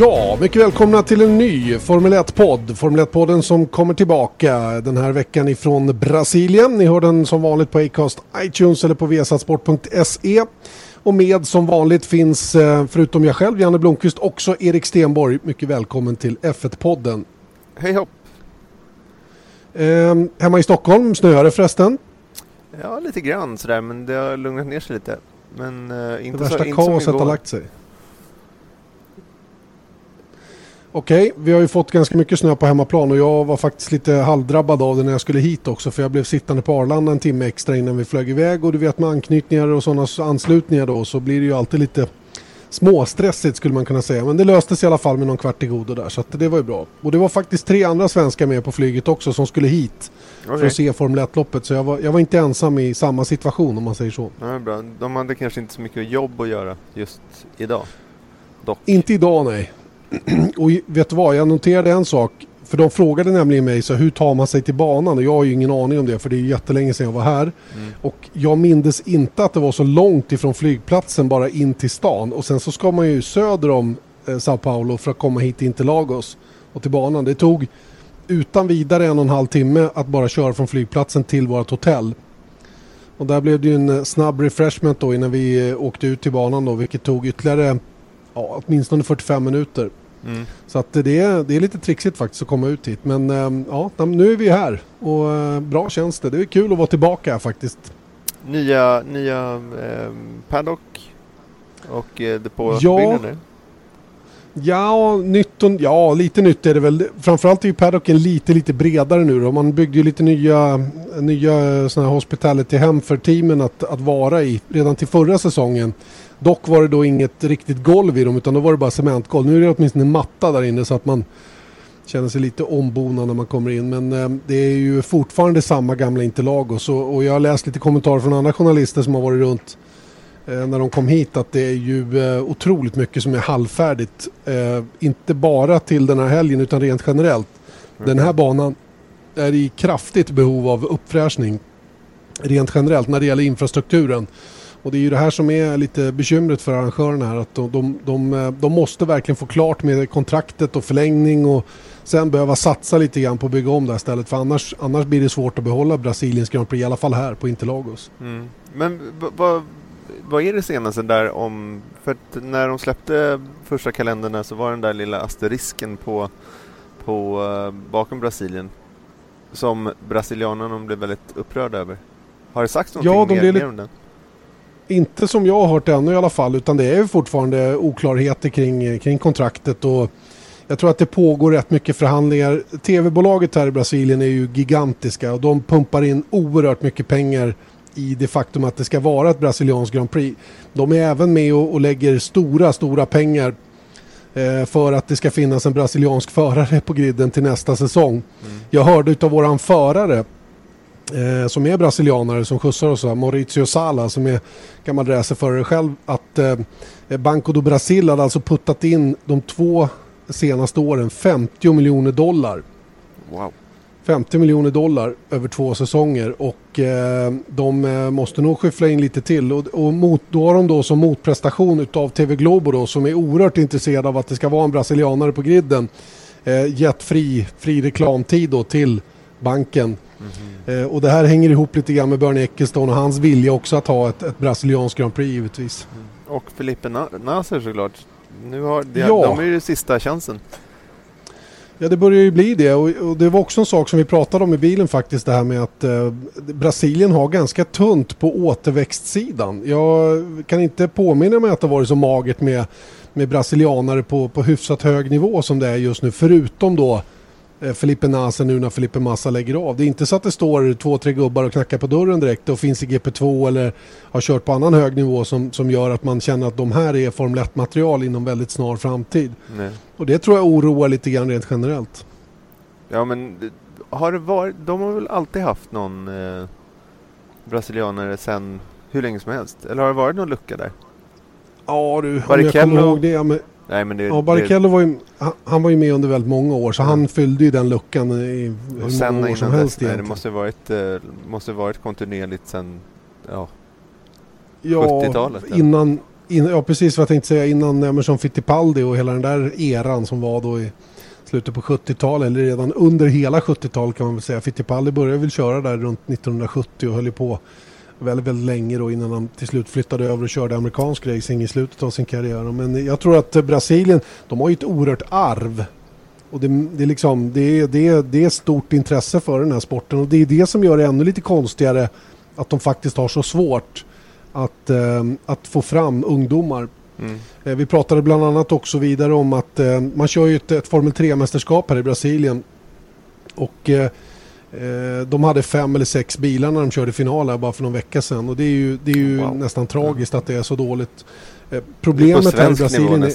Ja, mycket välkomna till en ny Formel 1-podd. Formel 1-podden som kommer tillbaka den här veckan ifrån Brasilien. Ni hör den som vanligt på Acast, iTunes eller på vesatsport.se. Och med som vanligt finns, eh, förutom jag själv, Janne Blomqvist, också Erik Stenborg. Mycket välkommen till F1-podden. Hej hopp! Eh, hemma i Stockholm, snöar det förresten? Ja, lite grann sådär, men det har lugnat ner sig lite. Men uh, inte det värsta så, inte kaoset har lagt sig. Okej, vi har ju fått ganska mycket snö på hemmaplan och jag var faktiskt lite halvdrabbad av det när jag skulle hit också för jag blev sittande på Arlanda en timme extra innan vi flög iväg och du vet med anknytningar och sådana anslutningar då så blir det ju alltid lite småstressigt skulle man kunna säga. Men det löstes i alla fall med någon kvart i godo där så att det var ju bra. Och det var faktiskt tre andra svenskar med på flyget också som skulle hit okay. för att se Formel 1-loppet. Så jag var, jag var inte ensam i samma situation om man säger så. Ja, bra. De hade kanske inte så mycket jobb att göra just idag. Dock. Inte idag nej. och vet du vad, jag noterade en sak. För de frågade nämligen mig så hur tar man sig till banan och jag har ju ingen aning om det för det är jättelänge sedan jag var här. Mm. Och jag mindes inte att det var så långt ifrån flygplatsen bara in till stan och sen så ska man ju söder om eh, Sao Paulo för att komma hit in till Lagos och till banan. Det tog utan vidare en och en halv timme att bara köra från flygplatsen till vårt hotell. Och där blev det ju en eh, snabb refreshment då innan vi eh, åkte ut till banan då vilket tog ytterligare ja, åtminstone 45 minuter. Mm. Så att det, är, det är lite trixigt faktiskt att komma ut hit. Men ehm, ja, nu är vi här och eh, bra känns det. Det är kul att vara tillbaka här faktiskt. Nya, nya eh, paddock och eh, depåbyggnader? Ja, nytt och, ja, lite nytt är det väl. Framförallt är ju paddocken lite, lite bredare nu då. Man byggde ju lite nya, nya såna här hospitality-hem för teamen att, att vara i redan till förra säsongen. Dock var det då inget riktigt golv i dem utan då var det bara cementgolv. Nu är det åtminstone en matta där inne så att man känner sig lite ombonad när man kommer in. Men eh, det är ju fortfarande samma gamla Interlagos och, och jag har läst lite kommentarer från andra journalister som har varit runt eh, när de kom hit att det är ju eh, otroligt mycket som är halvfärdigt. Eh, inte bara till den här helgen utan rent generellt. Mm. Den här banan är i kraftigt behov av uppfräschning rent generellt när det gäller infrastrukturen. Och det är ju det här som är lite bekymret för arrangörerna här. Att de, de, de, de måste verkligen få klart med kontraktet och förlängning och sen behöva satsa lite grann på att bygga om det här stället. För annars, annars blir det svårt att behålla Brasiliens Grand Prix, i alla fall här på Interlagos. Mm. Men vad, vad är det senaste där om... För att när de släppte första kalendrarna så var den där lilla asterisken på, på uh, bakom Brasilien som brasilianerna blev väldigt upprörda över. Har det sagts någonting ja, de mer, mer om den? Inte som jag har hört ännu i alla fall utan det är fortfarande oklarheter kring, kring kontraktet och jag tror att det pågår rätt mycket förhandlingar. TV-bolaget här i Brasilien är ju gigantiska och de pumpar in oerhört mycket pengar i det faktum att det ska vara ett brasilianskt Grand Prix. De är även med och, och lägger stora, stora pengar eh, för att det ska finnas en brasiliansk förare på griden till nästa säsong. Mm. Jag hörde av våran förare eh, som är brasilianare som skjutsar oss, Mauricio Sala som är gammal racerförare själv, att eh, Banco do Brasil hade alltså puttat in de två senaste åren 50 miljoner dollar. Wow. 50 miljoner dollar över två säsonger och eh, de eh, måste nog skyffla in lite till och, och mot, då har de då som motprestation utav TV Globo då som är oerhört intresserad av att det ska vara en brasilianare på griden eh, gett fri, fri reklamtid då till banken Mm. och det här hänger ihop lite grann med Bernie Ecclestone och hans vilja också att ha ett, ett brasilianskt Grand Prix givetvis. Mm. Och Felipe Nasser såklart. Nu har de, ja. de är ju sista chansen. Ja det börjar ju bli det och, och, det var också en sak som vi pratade om i bilen faktiskt det här med att eh, Brasilien har ganska tunt på återväxtsidan. Jag kan inte påminna mig att det varit så magert med, med brasilianare på, på hyfsat hög nivå som det är just nu förutom då eh, Felipe Nasa nu när Felipe Massa lägger av. Det är inte så att det står två, tre gubbar och knackar på dörren direkt och finns i GP2 eller har kört på annan hög nivå som, som gör att man känner att de här är Formel 1-material inom väldigt snar framtid. Nej. Och det tror jag oroar lite grann rent generellt. Ja men har det varit, de har väl alltid haft någon eh, brasilianare sen hur länge som helst? Eller har det varit någon lucka där? Ja du, om jag Barrichello- kommer ihåg det. Men, Nej men det, ja, Barrichello var ju, han, var ju med under väldigt många år så han fyllde ju den luckan i och hur många år som helst dess, nej, det måste varit, eh, måste varit kontinuerligt sen, ja, Ja, 70-talet, eller? innan, in, ja precis vad jag tänkte säga innan Emerson Fittipaldi och hela den där eran som var då i slutet på 70-talet eller redan under hela 70-talet kan man väl säga. Fittipaldi började väl köra där runt 1970 och höll ju på väldigt, väldigt länge då innan han till slut flyttade över och körde amerikansk racing i slutet av sin karriär. Men jag tror att Brasilien, de har ju ett oerhört arv. Och det, det, är liksom, det, det, det är stort intresse för den här sporten och det är det som gör det ännu lite konstigare att de faktiskt har så svårt att, eh, att få fram ungdomar. mm, Eh, vi pratade bland annat också vidare om att eh, man kör ju ett, ett Formel 3-mästerskap här i Brasilien. Och eh, de hade fem eller sex bilar när de körde final här bara för någon vecka sedan. Och det är ju, det är ju Wow. nästan tragiskt att det är så dåligt. Eh, problemet här i Brasilien är.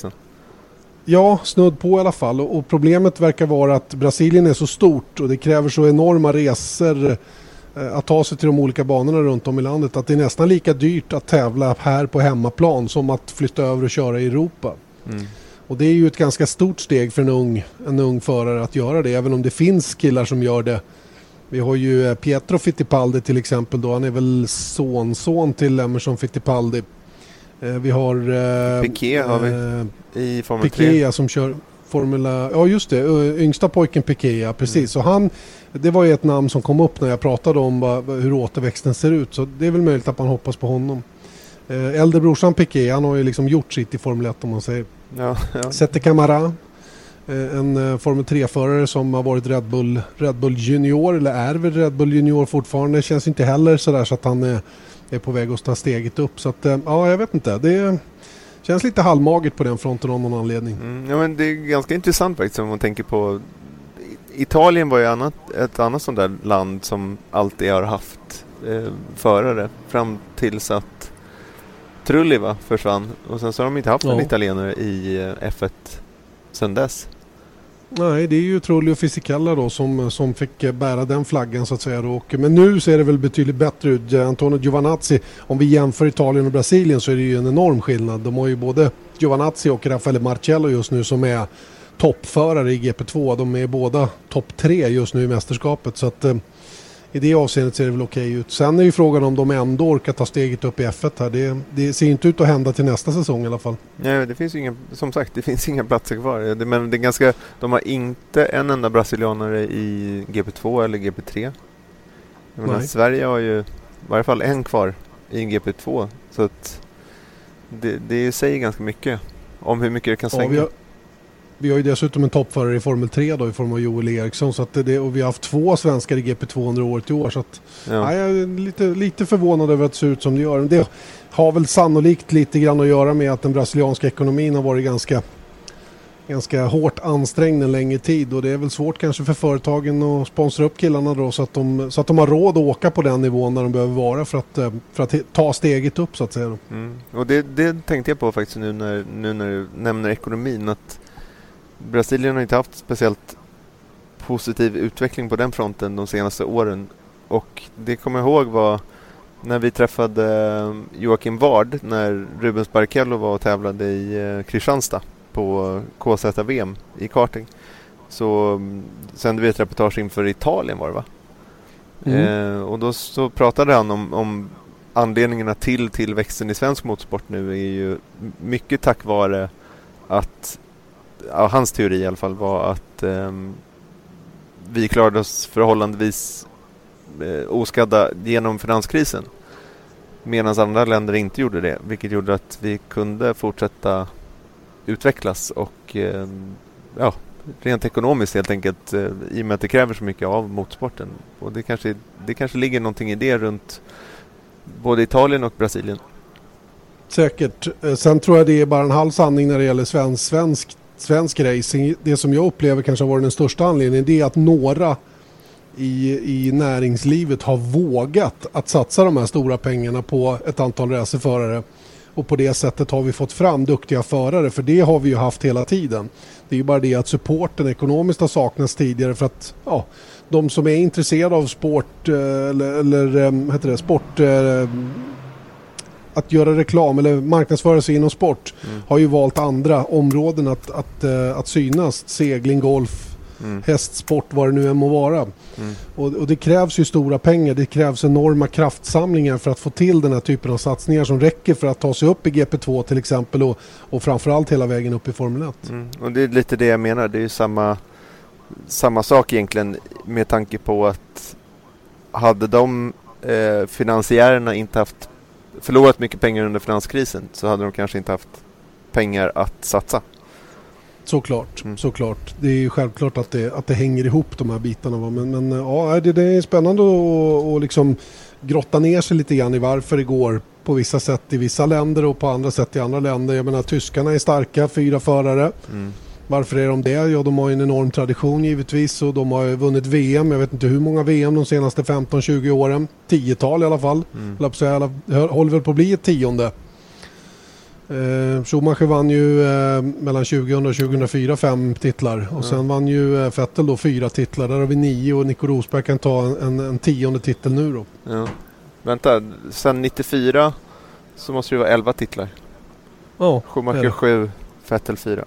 Ja, snudd på i alla fall. Och, och problemet verkar vara att Brasilien är så stort och det kräver så enorma resor eh, att ta sig till de olika banorna runt om i landet att det är nästan lika dyrt att tävla här på hemmaplan som att flytta över och köra i Europa. Mm. Och det är ju ett ganska stort steg för en ung, en ung förare att göra det, även om det finns killar som gör det. Vi har ju eh, Pietro Fittipaldi till exempel då, han är väl sonson till Emerson Fittipaldi. Eh, Vi har... eh, Piqué har vi. eh, I Formel 3. Piqué ja, som kör Formula... Ja just det, yngsta pojken Piqué ja, precis. Så han, det var ju ett namn som kom upp när jag pratade om vad, hur återväxten ser ut. Så det är väl möjligt att man hoppas på honom. Äldre brorsan Piqué, han har ju liksom gjort sitt i Formel 1 om man säger. Ja, ja. Sette Camara, en eh, Formel 3-förare som har varit Red Bull, Red Bull Junior, eller är väl Red Bull Junior fortfarande. Känns inte heller sådär så att han är, är på väg att ta steget upp. Så att, eh, ja, jag vet inte. Det känns lite halvmagert på den fronten av någon anledning. Mm, ja, men det är ganska intressant faktiskt om man tänker på Italien var ju annat, ett annat sånt där land som alltid har haft eh, förare fram tills att Trulli va, försvann och sen så har de inte haft Ja. italienare i eh, F1 sen dess. Nej, det är ju Trulli och Fisichella då som, som fick bära den flaggan så att säga. Och, men nu ser det väl betydligt bättre ut. Eh, Antonio Giovanazzi, om vi jämför Italien och Brasilien så är det ju en enorm skillnad. De har ju både Giovanazzi och Raffaele Marcello just nu som är toppförare i GP2. De är båda topp tre just nu i mästerskapet. Så att, eh, i det avseendet ser det väl okej ut. Sen är ju frågan om de ändå orkar ta steget upp i F1 här. Det, det ser inte ut att hända till nästa säsong i alla fall. Nej, det finns ju inga, som sagt, det finns inga platser kvar. Det, men det är ganska, de har inte en enda brasilianare i GP2 eller GP3. Jag menar. Sverige har ju i varje fall en kvar i en GP2. Så att det, det säger ganska mycket om hur mycket det kan Ja, svänga. har, vi har ju dessutom en toppförare i Formel 3 då i form av Joel Eriksson. Så att det, och vi har haft två svenskar i GP2 under året i år. Så att, ja. nej, jag är lite, lite förvånad över att det ser ut som det gör. Men Det har väl sannolikt lite grann att göra med att den brasilianska ekonomin har varit ganska, ganska hårt ansträngd en längre tid. Och det är väl svårt kanske för företagen att sponsra upp killarna då så att de, så att de har råd att åka på den nivån där de behöver vara för att, eh, för att ta steget upp så att säga. Mm. Och det, det tänkte jag på faktiskt nu när, nu när du nämner ekonomin. Att Brasilien har inte haft speciellt positiv utveckling på den fronten de senaste åren. Och det kommer jag ihåg var när vi träffade eh, Joakim Ward när Rubens Barrichello var och tävlade i eh, Kristianstad på KZ-VM i karting. Så mm, sände vi ett reportage inför Italien var det va? Mm. Eh, och då så pratade han om, om anledningarna till tillväxten i svensk motorsport nu är ju mycket tack vare att, ja, hans teori i alla fall var att ehm, vi klarade oss förhållandevis eh, oskadda genom finanskrisen. Medan andra länder inte gjorde det, vilket gjorde att vi kunde fortsätta utvecklas och eh, ja, rent ekonomiskt helt enkelt eh, i och med att det kräver så mycket av motorsporten. Och det kanske, det kanske ligger någonting i det runt både Italien och Brasilien. Säkert. Eh, sen tror jag det är bara en halv sanning när det gäller svensk, svenskt svensk racing. Det som jag upplever kanske har varit den största anledningen det är att några i, i näringslivet har vågat att satsa de här stora pengarna på ett antal racerförare. Och på det sättet har vi fått fram duktiga förare för det har vi ju haft hela tiden. Det är ju bara det att supporten ekonomiskt har saknats tidigare för att ja, de som är intresserade av sport eh, eller, eller eh, heter det, sport eh, att göra reklam eller marknadsföra sig inom sport mm. har ju valt andra områden att, att, att synas. Segling, golf, mm. hästsport, vad det nu än må vara. Mm. Och, och, det krävs ju stora pengar, det krävs enorma kraftsamlingar för att få till den här typen av satsningar som räcker för att ta sig upp i GP2 till exempel och, och framförallt hela vägen upp i Formel 1. Mm. Och det är lite det jag menar, det är ju samma, samma sak egentligen med tanke på att hade de eh, finansiärerna inte haft förlorat mycket pengar under finanskrisen så hade de kanske inte haft pengar att satsa. Såklart, mm. såklart. Det är ju självklart att det, att det hänger ihop de här bitarna. Va? Men, men ja, det, det är spännande att liksom grotta ner sig lite grann i varför det går på vissa sätt i vissa länder och på andra sätt i andra länder. Jag menar tyskarna är starka, fyra förare. Mm. Varför är de det? Ja, de har en enorm tradition givetvis och de har vunnit VM. Jag vet inte hur många VM de senaste 15-20 åren. Tiotal i alla fall. Mm. Jag håller väl på att bli ett tionde. Eh, Schumacher vann ju eh, mellan 2000 och 2004 fem titlar och mm. sen vann ju eh, Vettel då fyra titlar. Där har vi nio och Nico Rosberg kan ta en, en, en tionde titel nu då. Ja. Vänta, sen 94 så måste det vara 11 titlar. Ja, Schumacher 7, Vettel 4.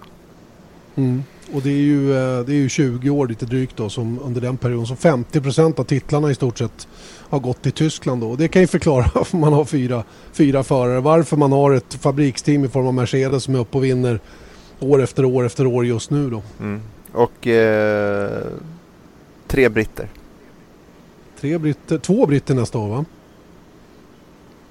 Mm. Och det är, ju, eh, det är ju 20 år lite drygt då som under den perioden. Så 50% av titlarna i stort sett har gått till Tyskland då. Och det kan ju förklara varför man har fyra, fyra förare. Varför man har ett fabriksteam i form av Mercedes som är uppe och vinner år efter år efter år just nu då. Mm. Och eh, tre britter. Tre britter, två britter nästa år va?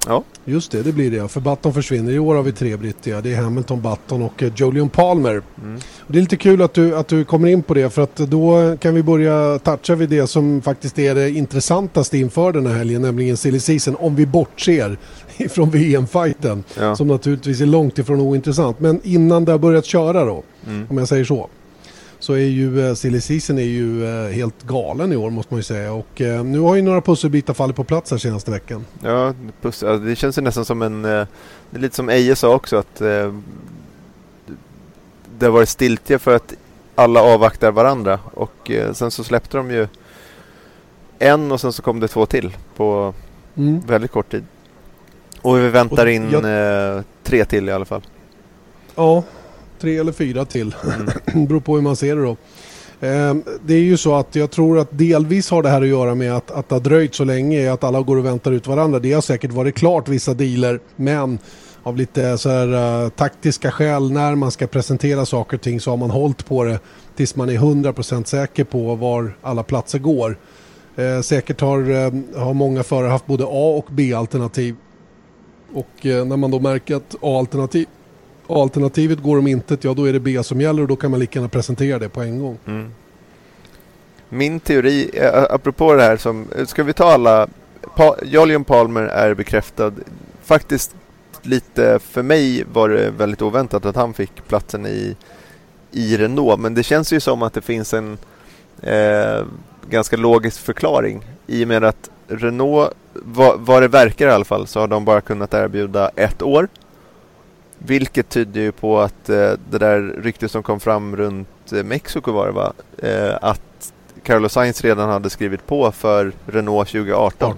Ja. Just det, det blir det. För Button försvinner. I år har vi tre brittiga. Det är Hamilton, Button och uh, Julian Palmer. Mm. det är lite kul att du, att du kommer in på det för att då kan vi börja toucha vid det som faktiskt är det intressantaste inför den här helgen, nämligen silly season. Om vi bortser ifrån VM-fighten ja. som naturligtvis är långt ifrån ointressant. Men innan det har börjat köra då, mm. om jag säger så så är ju uh, silly season är ju uh, helt galen i år måste man ju säga. Och uh, nu har ju några pusselbitar fallit på plats här senaste veckan. Ja, det känns ju nästan som en, det är lite som Eje sa också att det har varit stiltje för att alla avvaktar varandra och sen så släppte de ju en och sen så kom det två till på mm. väldigt kort tid. Och vi väntar in jag... tre till i alla fall. Ja, tre eller fyra till. Mm. beror på hur man ser det då. Ehm, det är ju så att jag tror att delvis har det här att göra med att, att det har dröjt så länge, att alla går och väntar ut varandra. Det har säkert varit klart vissa dealer, men av lite så här, uh, taktiska skäl när man ska presentera saker och ting så har man hållit på det tills man är 100% säker på var alla platser går. Uh, säkert har, uh, har många förare haft både A och B-alternativ. Och eh, när man då märker att A-alternativ alternativet går om intet, ja då är det B som gäller och då kan man lika gärna presentera det på en gång. Mm. Min teori, eh, apropå det här som, eh, ska vi ta alla, pa, Julian Palmer är bekräftad. Faktiskt lite, för mig var det väldigt oväntat att han fick platsen i, i Renault. Men det känns ju som att det finns en eh, ganska logisk förklaring. I och med att Renault, vad, vad det verkar i alla fall, så har de bara kunnat erbjuda ett år. Vilket tyder ju på att eh, det där ryktet som kom fram runt eh, Mexiko var det va? Eh, att Carlos Sainz redan hade skrivit på för Renault 2018. Ja,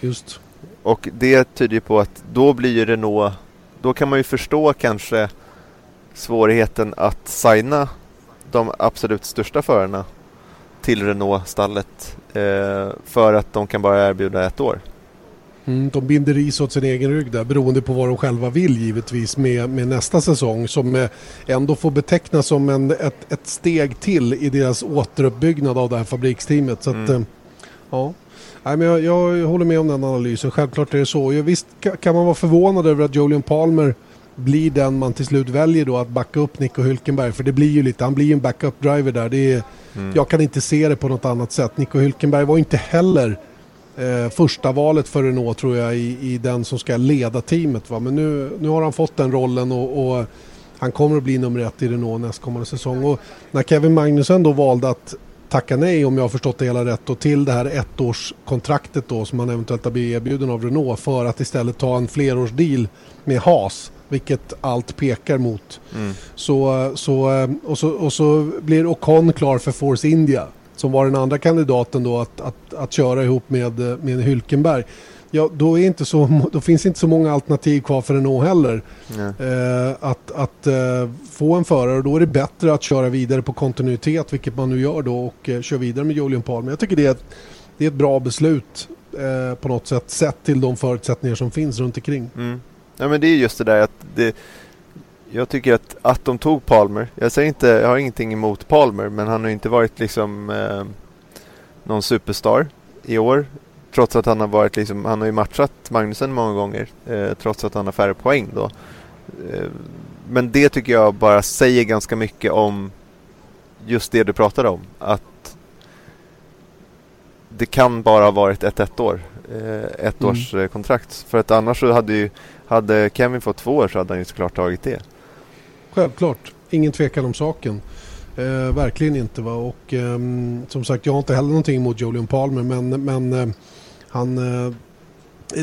just. Och det tyder ju på att då blir ju Renault, då kan man ju förstå kanske svårigheten att signa de absolut största förarna till Renault-stallet för att de kan bara erbjuda ett år. Mm, de binder ris åt sin egen rygg där beroende på vad de själva vill givetvis med, med nästa säsong som eh, ändå får betecknas som en, ett, ett steg till i deras återuppbyggnad av det här fabriksteamet. Så att, mm. Eh, ja. Nej, men jag, jag, håller med om den analysen. Självklart är det så. Jag, visst kan man vara förvånad över att Julian Palmer blir den man till slut väljer då att backa upp Nico Hülkenberg. För det blir ju lite, han blir ju en backup driver där. Det är, mm. Jag kan inte se det på något annat sätt. Nico Hülkenberg var inte heller eh, första valet för Renault tror jag i, i den som ska leda teamet. Va? Men nu, nu har han fått den rollen och, och han kommer att bli nummer ett i Renault nästkommande säsong. Och när Kevin Magnussen då valde att tacka nej om jag har förstått det hela rätt och till det här ettårskontraktet då som han eventuellt har blivit erbjuden av Renault för att istället ta en flerårsdeal med Haas vilket allt pekar mot. Mm. Så, så, och, så, och så blir Ocon klar för Force India som var den andra kandidaten då att, att, att köra ihop med, med Hylkenberg ja, då, är inte så, då finns inte så många alternativ kvar för Renault heller. Eh, att att eh, få en förare och då är det bättre att köra vidare på kontinuitet, vilket man nu gör då och eh, kör vidare med Julian Palmer. Jag tycker det är ett, det är ett bra beslut eh, på något sätt, sett till de förutsättningar som finns runt omkring. Mm. Ja, men det är just det där att det, jag tycker att, att de tog Palmer. Jag säger inte, jag har ingenting emot Palmer, men han har inte varit liksom eh, någon superstar i år. Trots att han har varit liksom, han har ju matchat Magnusen många gånger. Eh, trots att han har färre poäng då. Eh, men det tycker jag bara säger ganska mycket om just det du pratade om. Att det kan bara ha varit ett ettår. Eh, ett mm. års eh, kontrakt. För att annars så hade ju, hade Kevin fått två år så hade han ju såklart tagit det. Självklart, ingen tvekan om saken. Eh, verkligen inte. Va? Och, eh, som sagt, jag har inte heller någonting emot Julian Palmer men, men eh, han... Eh,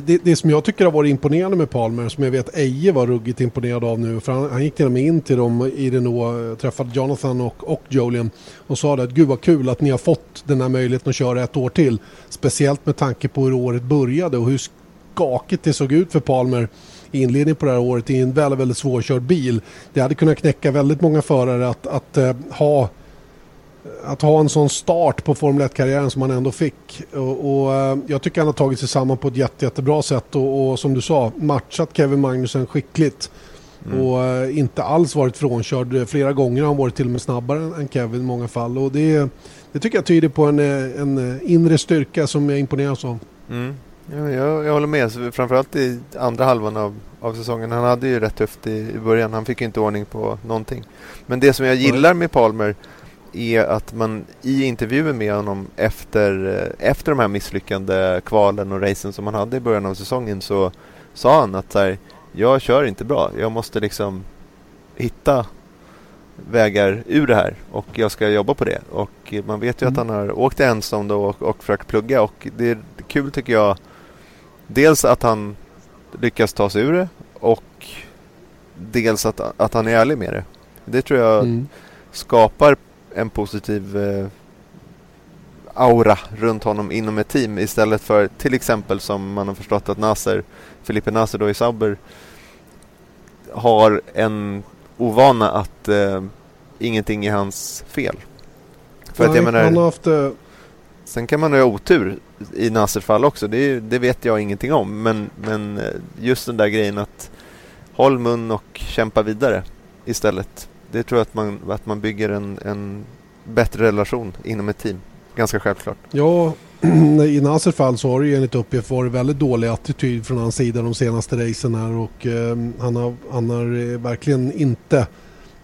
det, det, som jag tycker har varit imponerande med Palmer, som jag vet Eje var ruggigt imponerad av nu, för han, han gick till och med in till dem i Renault, eh, träffade Jonathan och, och Julian och sa det att gud vad kul att ni har fått den här möjligheten att köra ett år till. Speciellt med tanke på hur året började och hur skakigt det såg ut för Palmer i inledningen på det här året i en väldigt, väldigt svårkörd bil. Det hade kunnat knäcka väldigt många förare att, att uh, ha att ha en sån start på Formel 1-karriären som han ändå fick. Och, och, uh, jag tycker han har tagit sig samman på ett jätte, jättebra sätt och, och som du sa matchat Kevin Magnussen skickligt. Mm. Och uh, inte alls varit frånkörd. Flera gånger har han varit till och med snabbare än Kevin i många fall. Och det, det tycker jag tyder på en, en inre styrka som jag imponeras av. Mm. Ja, jag, jag håller med. Framförallt i andra halvan av, av säsongen. Han hade ju rätt tufft i, i början. Han fick inte ordning på någonting. Men det som jag gillar med Palmer är att man i intervjuer med honom efter, eh, efter de här misslyckande kvalen och racen som han hade i början av säsongen så sa han att så här, jag kör inte bra. Jag måste liksom hitta vägar ur det här och jag ska jobba på det. Och man vet ju mm. att han har åkt ensam då och, och försökt plugga och det är kul tycker jag dels att han lyckas ta sig ur det och dels att, att han är ärlig med det. Det tror jag mm. skapar en positiv eh, aura runt honom inom ett team istället för till exempel som man har förstått att Nasser, Felipe Nasser då i Sauber har en ovana att eh, ingenting är hans fel. För Nej, att jag menar, han har haft, uh... Sen kan man ha otur i Nassers fall också. Det, det, vet jag ingenting om. Men, men eh, just den där grejen att håll mun och kämpa vidare istället. Det tror jag att man, att man bygger en, en bättre relation inom ett team. Ganska självklart. Ja, i Nassers fall så har det ju enligt uppgift varit väldigt dålig attityd från hans sida de senaste racen här och eh, han, har, han har eh, verkligen inte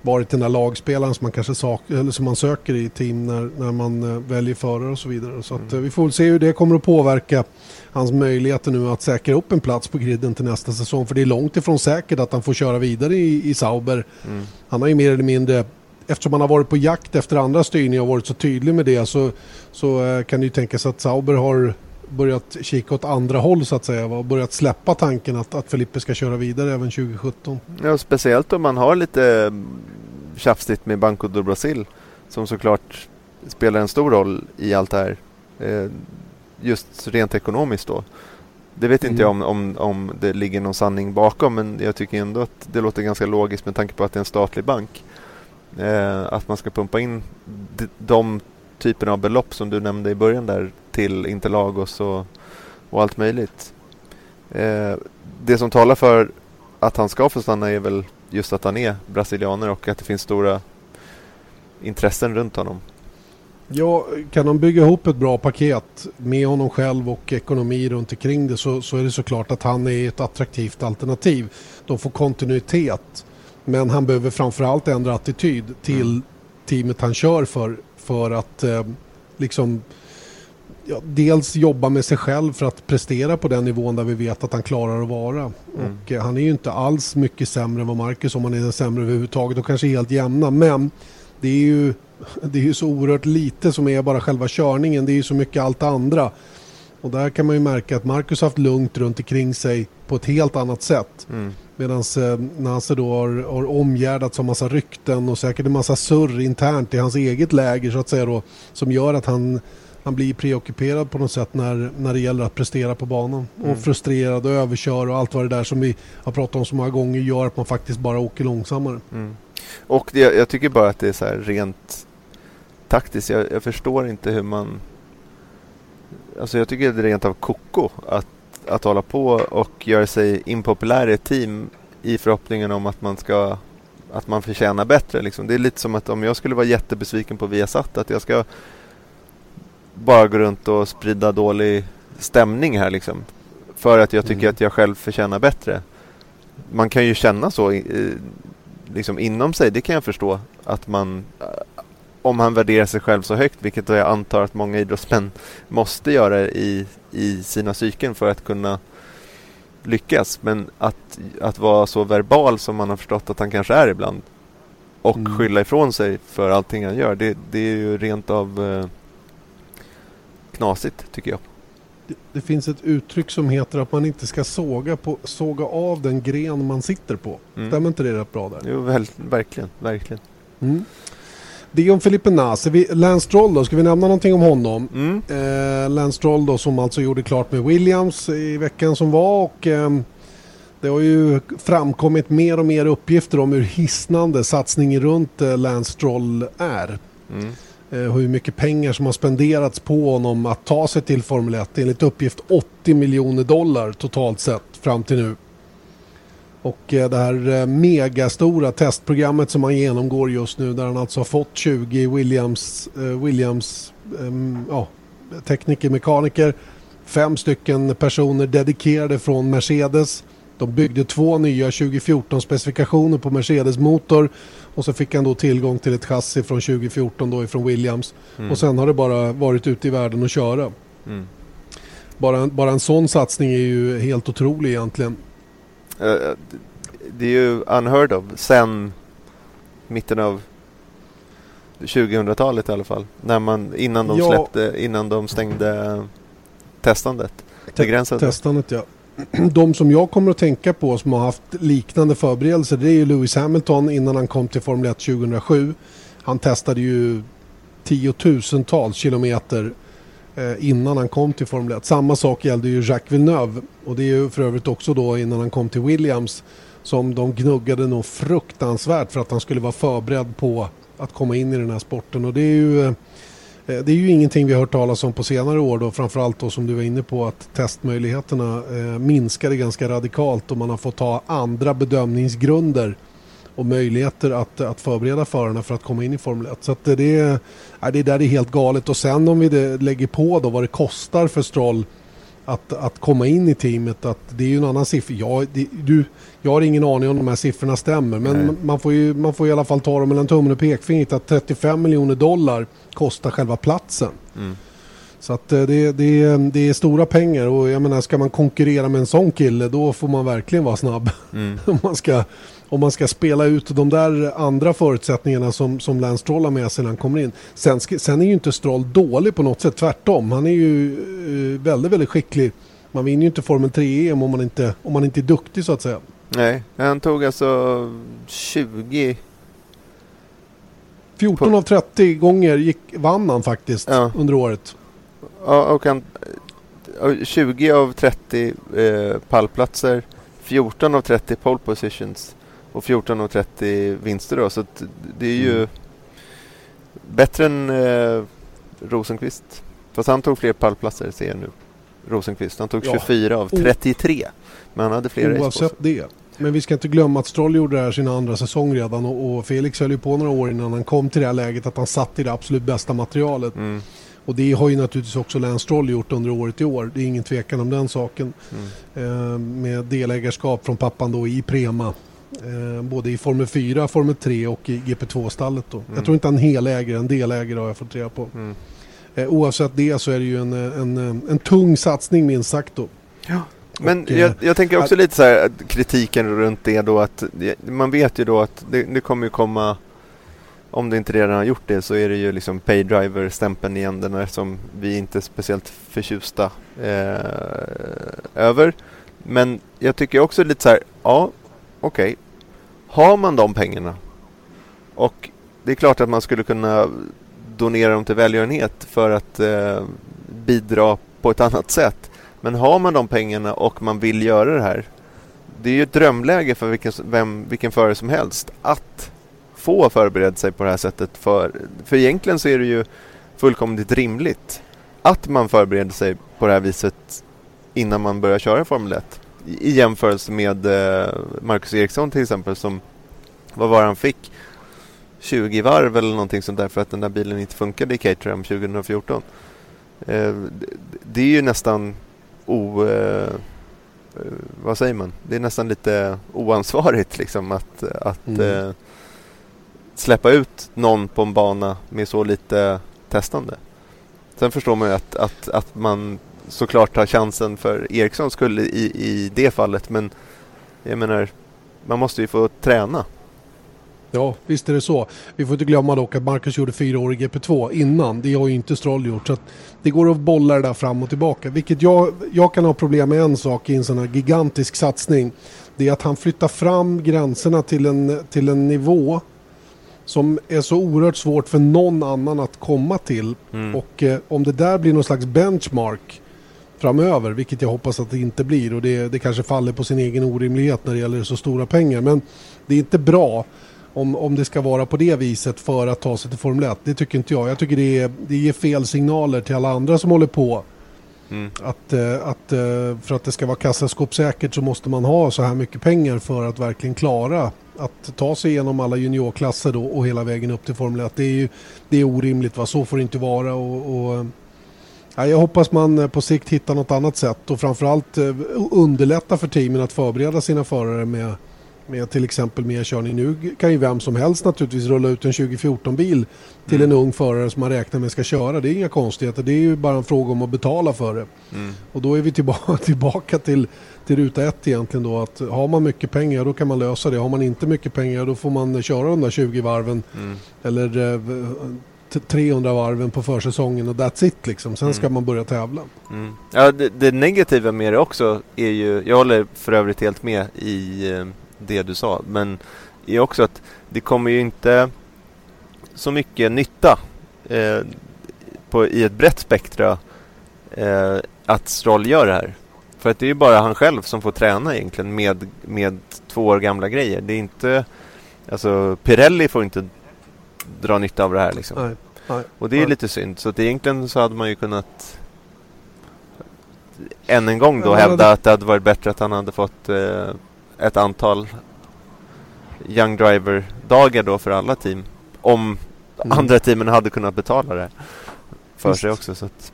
varit den där lagspelaren som man kanske sak, eller som man söker i team när, när man uh, väljer förare och så vidare. Så att, uh, vi får väl se hur det kommer att påverka hans möjligheter nu att säkra upp en plats på griden till nästa säsong. För det är långt ifrån säkert att han får köra vidare i, i Sauber. Mm. Han har ju mer eller mindre eftersom han har varit på jakt efter andra styrningar och varit så tydlig med det så, så uh, kan det ju tänkas att Sauber har börjat kika åt andra håll så att säga och börjat släppa tanken att, att Felipe ska köra vidare även 2017. Ja, speciellt om man har lite mm, tjafsigt med Banco do Brasil som såklart spelar en stor roll i allt det här. Eh, just rent ekonomiskt då. Det vet inte mm. jag om, om, om det ligger någon sanning bakom men jag tycker ändå att det låter ganska logiskt med tanke på att det är en statlig bank. Eh, att man ska pumpa in de, de typen av belopp som du nämnde i början där till Interlagos och, och allt möjligt. Eh, det som talar för att han ska få stanna är väl just att han är brasilianer och att det finns stora intressen runt honom. Ja, kan de bygga ihop ett bra paket med honom själv och ekonomi runt omkring det så, så är det såklart att han är ett attraktivt alternativ. De får kontinuitet. Men han behöver framförallt ändra attityd till mm. teamet han kör för för att eh, liksom ja, dels jobba med sig själv för att prestera på den nivån där vi vet att han klarar att vara. Mm. Och eh, han är ju inte alls mycket sämre än vad Marcus om han är sämre överhuvudtaget och kanske helt jämna. Men det är ju det är ju så oerhört lite som är bara själva körningen. Det är ju så mycket allt andra. Och där kan man ju märka att Marcus har haft lugnt runt omkring sig på ett helt annat sätt. Mm. Medan eh, Nasser då har, har omgärdats av massa rykten och säkert en massa surr internt i hans eget läger så att säga då. Som gör att han, han blir preockuperad på något sätt när, när det gäller att prestera på banan. Mm. Och frustrerad och överkör och allt vad det där som vi har pratat om så många gånger gör att man faktiskt bara åker långsammare. Mm. Och det, jag tycker bara att det är så här rent taktiskt. Jag, jag förstår inte hur man... Alltså jag tycker det är rent av koko att att hålla på och göra sig impopulär i ett team i förhoppningen om att man ska att man förtjänar bättre. Liksom. Det är lite som att om jag skulle vara jättebesviken på Viasat att jag ska bara gå runt och sprida dålig stämning här liksom. För att jag tycker mm. att jag själv förtjänar bättre. Man kan ju känna så eh, liksom inom sig, det kan jag förstå. Att man om han värderar sig själv så högt, vilket jag antar att många idrottsmän måste göra i, i sina psyken för att kunna lyckas. Men att, att vara så verbal som man har förstått att han kanske är ibland och mm. skylla ifrån sig för allting han gör, det, det är ju rent av eh, knasigt tycker jag. Det, det, finns ett uttryck som heter att man inte ska såga, på, såga av den gren man sitter på. Mm. Stämmer inte det rätt bra där? Jo, väl, verkligen. verkligen. Mm. Det är om Felipe Nasi. Lance Stroll då, ska vi nämna någonting om honom? Mm. Eh, Lance Stroll då som alltså gjorde klart med Williams i veckan som var och eh, det har ju framkommit mer och mer uppgifter om hur hisnande satsningen runt eh, Lance Stroll är. Mm. Eh, hur mycket pengar som har spenderats på honom att ta sig till Formel 1. Enligt uppgift 80 miljoner dollar totalt sett fram till nu. Och eh, det här eh, megastora testprogrammet som han genomgår just nu där han alltså har fått 20 Williams, Williams ehm, ja, tekniker, mekaniker, fem stycken personer dedikerade från Mercedes. De byggde två nya 2014 specifikationer på Mercedes motor och så fick han då tillgång till ett chassi från 2014 då ifrån Williams. Mm. Och sen har det bara varit ute i världen och köra. Mm. Bara, bara en sån satsning är ju helt otrolig egentligen. Eh, det är ju unheard of sen mitten av 2000-talet i alla fall. När man, innan de ja. släppte, innan de stängde testandet. Begränsade. Testandet ja. De som jag kommer att tänka på som har haft liknande förberedelser det är ju Lewis Hamilton innan han kom till Formel 1 2007. Han testade ju tiotusentals kilometer eh, innan han kom till Formel 1. Samma sak gällde ju Jacques Villeneuve och det är ju för övrigt också då innan han kom till Williams som de gnuggade nog fruktansvärt för att han skulle vara förberedd på att komma in i den här sporten och det är ju eh, Eh, det är ju ingenting vi har hört talas om på senare år då framförallt då som du var inne på att testmöjligheterna eh, minskade ganska radikalt och man har fått ta andra bedömningsgrunder och möjligheter att, att förbereda förarna för att komma in i Formel 1. Så det, är, det där är helt galet. Och sen om vi lägger på då vad det kostar för Stroll att, att komma in i teamet. Att det är ju en annan siffra. Jag, det, du, jag har ingen aning om de här siffrorna stämmer. Men man får, ju, man får i alla fall ta dem mellan tummen och pekfingret. Att 35 miljoner dollar kostar själva platsen. Mm. Så att eh, det, det, det är stora pengar och jag menar ska man konkurrera med en sån kille då får man verkligen vara snabb. Mm. om, man ska, om man ska spela ut de där andra förutsättningarna som, som Lance Stroll har med sig när han kommer in. Sen, sen är ju inte Stroll dålig på något sätt, tvärtom. Han är ju uh, väldigt, väldigt skicklig. Man vinner ju inte Formel 3-EM om man inte, om man inte är duktig så att säga. Nej, han tog alltså 20 14 av 30 gånger gick, vann han faktiskt ja. under året. Och han, 20 av 30 eh, pallplatser, 14 av 30 pole positions och 14 av 30 vinster då. Så det är ju mm. bättre än eh, Rosenqvist. Fast han tog fler pallplatser ser jag nu. Rosenqvist. Han tog 24 ja. av 33. Men han hade fler Oavsett det. Men vi ska inte glömma att Stroll gjorde det här sin andra säsong redan och, och Felix höll ju på några år innan han kom till det här läget att han satt i det absolut bästa materialet. Mm. Och det har ju naturligtvis också Lance Stroll gjort under året i år. Det är ingen tvekan om den saken. Mm. Eh, med delägarskap från pappan då i Prema. Eh, både i Formel 4, Formel 3 och i GP2-stallet. Då. Mm. Jag tror inte han helägare, en delägare har jag fått reda på. Mm. eh, oavsett det så är det ju en, en, en tung satsning minst sagt då. Ja. Men Och, jag, eh, jag tänker också lite så här att kritiken runt det då att man vet ju då att det, det kommer ju komma om du inte redan har gjort det så är det ju liksom paydriver-stämpeln igen den där som vi inte är speciellt förtjusta eh, över. Men jag tycker också lite så här, ja okej, har man de pengarna och det är klart att man skulle kunna donera dem till välgörenhet för att eh, bidra på ett annat sätt. Men har man de pengarna och man vill göra det här. Det är ju ett drömläge för vilken, vem, vilken förare som helst att få förbereda sig på det här sättet. För, för egentligen så är det ju fullkomligt rimligt att man förbereder sig på det här viset innan man börjar köra Formel 1. I, i jämförelse med eh, Marcus Eriksson till exempel som, vad var han fick? 20 varv eller någonting sånt där för att den där bilen inte funkade i Caterham 2014. Eh, det är ju nästan o... Eh, vad säger man? Det är nästan lite oansvarigt liksom att, att Mm släppa ut någon på en bana med så lite testande. Sen förstår man ju att, att, att man såklart tar chansen för Eriksson skulle i, i det fallet men jag menar man måste ju få träna. Ja, visst är det så. Vi får inte glömma dock att Marcus gjorde fyra år i GP2 innan. Det har ju inte Stroll gjort. Så att det går att bolla det där fram och tillbaka. Vilket jag, jag kan ha problem med en sak i en sån här gigantisk satsning. Det är att han flyttar fram gränserna till en, till en nivå som är så oerhört svårt för någon annan att komma till. Mm. Och eh, om det där blir någon slags benchmark framöver, vilket jag hoppas att det inte blir och det, det kanske faller på sin egen orimlighet när det gäller så stora pengar. Men det är inte bra om, om det ska vara på det viset för att ta sig till Formel 1. Det tycker inte jag. Jag tycker det, är, det ger fel signaler till alla andra som håller på. Mm. Att, eh, att eh, för att det ska vara kassaskåpssäkert så måste man ha så här mycket pengar för att verkligen klara att ta sig igenom alla juniorklasser då och hela vägen upp till Formel 1. Det är ju det är orimligt. Va? Så får det inte vara. Och, och, ja, jag hoppas man eh, på sikt hittar något annat sätt och framförallt underlätta för teamen att förbereda sina förare med, med till exempel mer körning. Nu kan ju vem som helst naturligtvis rulla ut en 2014-bil till Mm. en ung förare som man räknar med ska köra. Det är inga konstigheter. Det är ju bara en fråga om att betala för det. Mm. Och då är vi tillbaka, tillbaka till, till ruta ett egentligen då. Att har man mycket pengar då kan man lösa det. Har man inte mycket pengar då får man köra de där 20 varven Mm. eller eh, t- 300 varven på försäsongen och that's it liksom. Sen ska Mm. man börja tävla. Mm. Ja, det, det negativa med det också är ju, jag håller för övrigt helt med i eh, det du sa, men är också att det kommer ju inte så mycket nytta eh, på, i ett brett spektra eh, att Stroll gör det här. För att det är ju bara han själv som får träna egentligen med, med två år gamla grejer. Det är inte, alltså Pirelli får inte dra nytta av det här liksom. Nej, nej. Och det är Nej. lite synd. Så att egentligen så hade man ju kunnat än en gång då Ja, hävda det- att det hade varit bättre att han hade fått eh, ett antal Young Driver-dagar då för alla team. Om Mm. andra teamen hade kunnat betala det för Visst. sig också. Så att,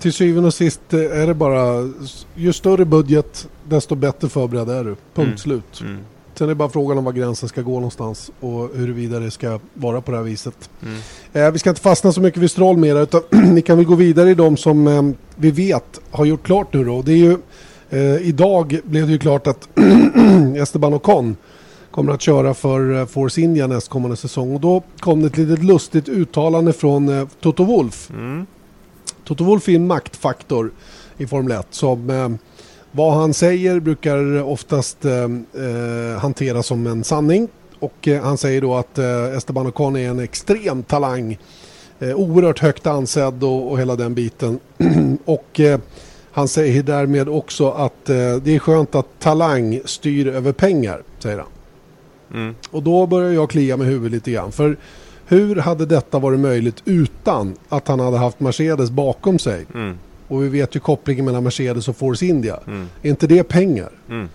Till syvende och sist eh, är det bara ju större budget desto bättre förberedd är du. Punkt Mm. slut. mm, Sen är det bara frågan om var gränsen ska gå någonstans och huruvida det ska vara på det här viset. mm, Eh, vi ska inte fastna så mycket vid Stroll mer utan vi kan väl gå vidare i de som eh, vi vet har gjort klart nu då. Det är ju, eh, idag blev det ju klart att Esteban Ocon kommer att köra för eh, Force India nästkommande säsong och då kom det ett litet lustigt uttalande från eh, Toto Wolff. mm, Toto Wolff är en maktfaktor i Formel 1 som eh, vad han säger brukar oftast eh, eh, hanteras som en sanning. Och eh, han säger då att Esteban Ocon är en extrem talang. Eh, oerhört högt ansedd och, och hela den biten. och han säger därmed också att eh, det är skönt att talang styr över pengar, säger han. mm, Och då börjar jag klia med huvudet lite grann. För hur hade detta varit möjligt utan att han hade haft Mercedes bakom sig? mm, Och vi vet ju kopplingen mellan Mercedes och Force India. mm, Är inte det pengar? mm.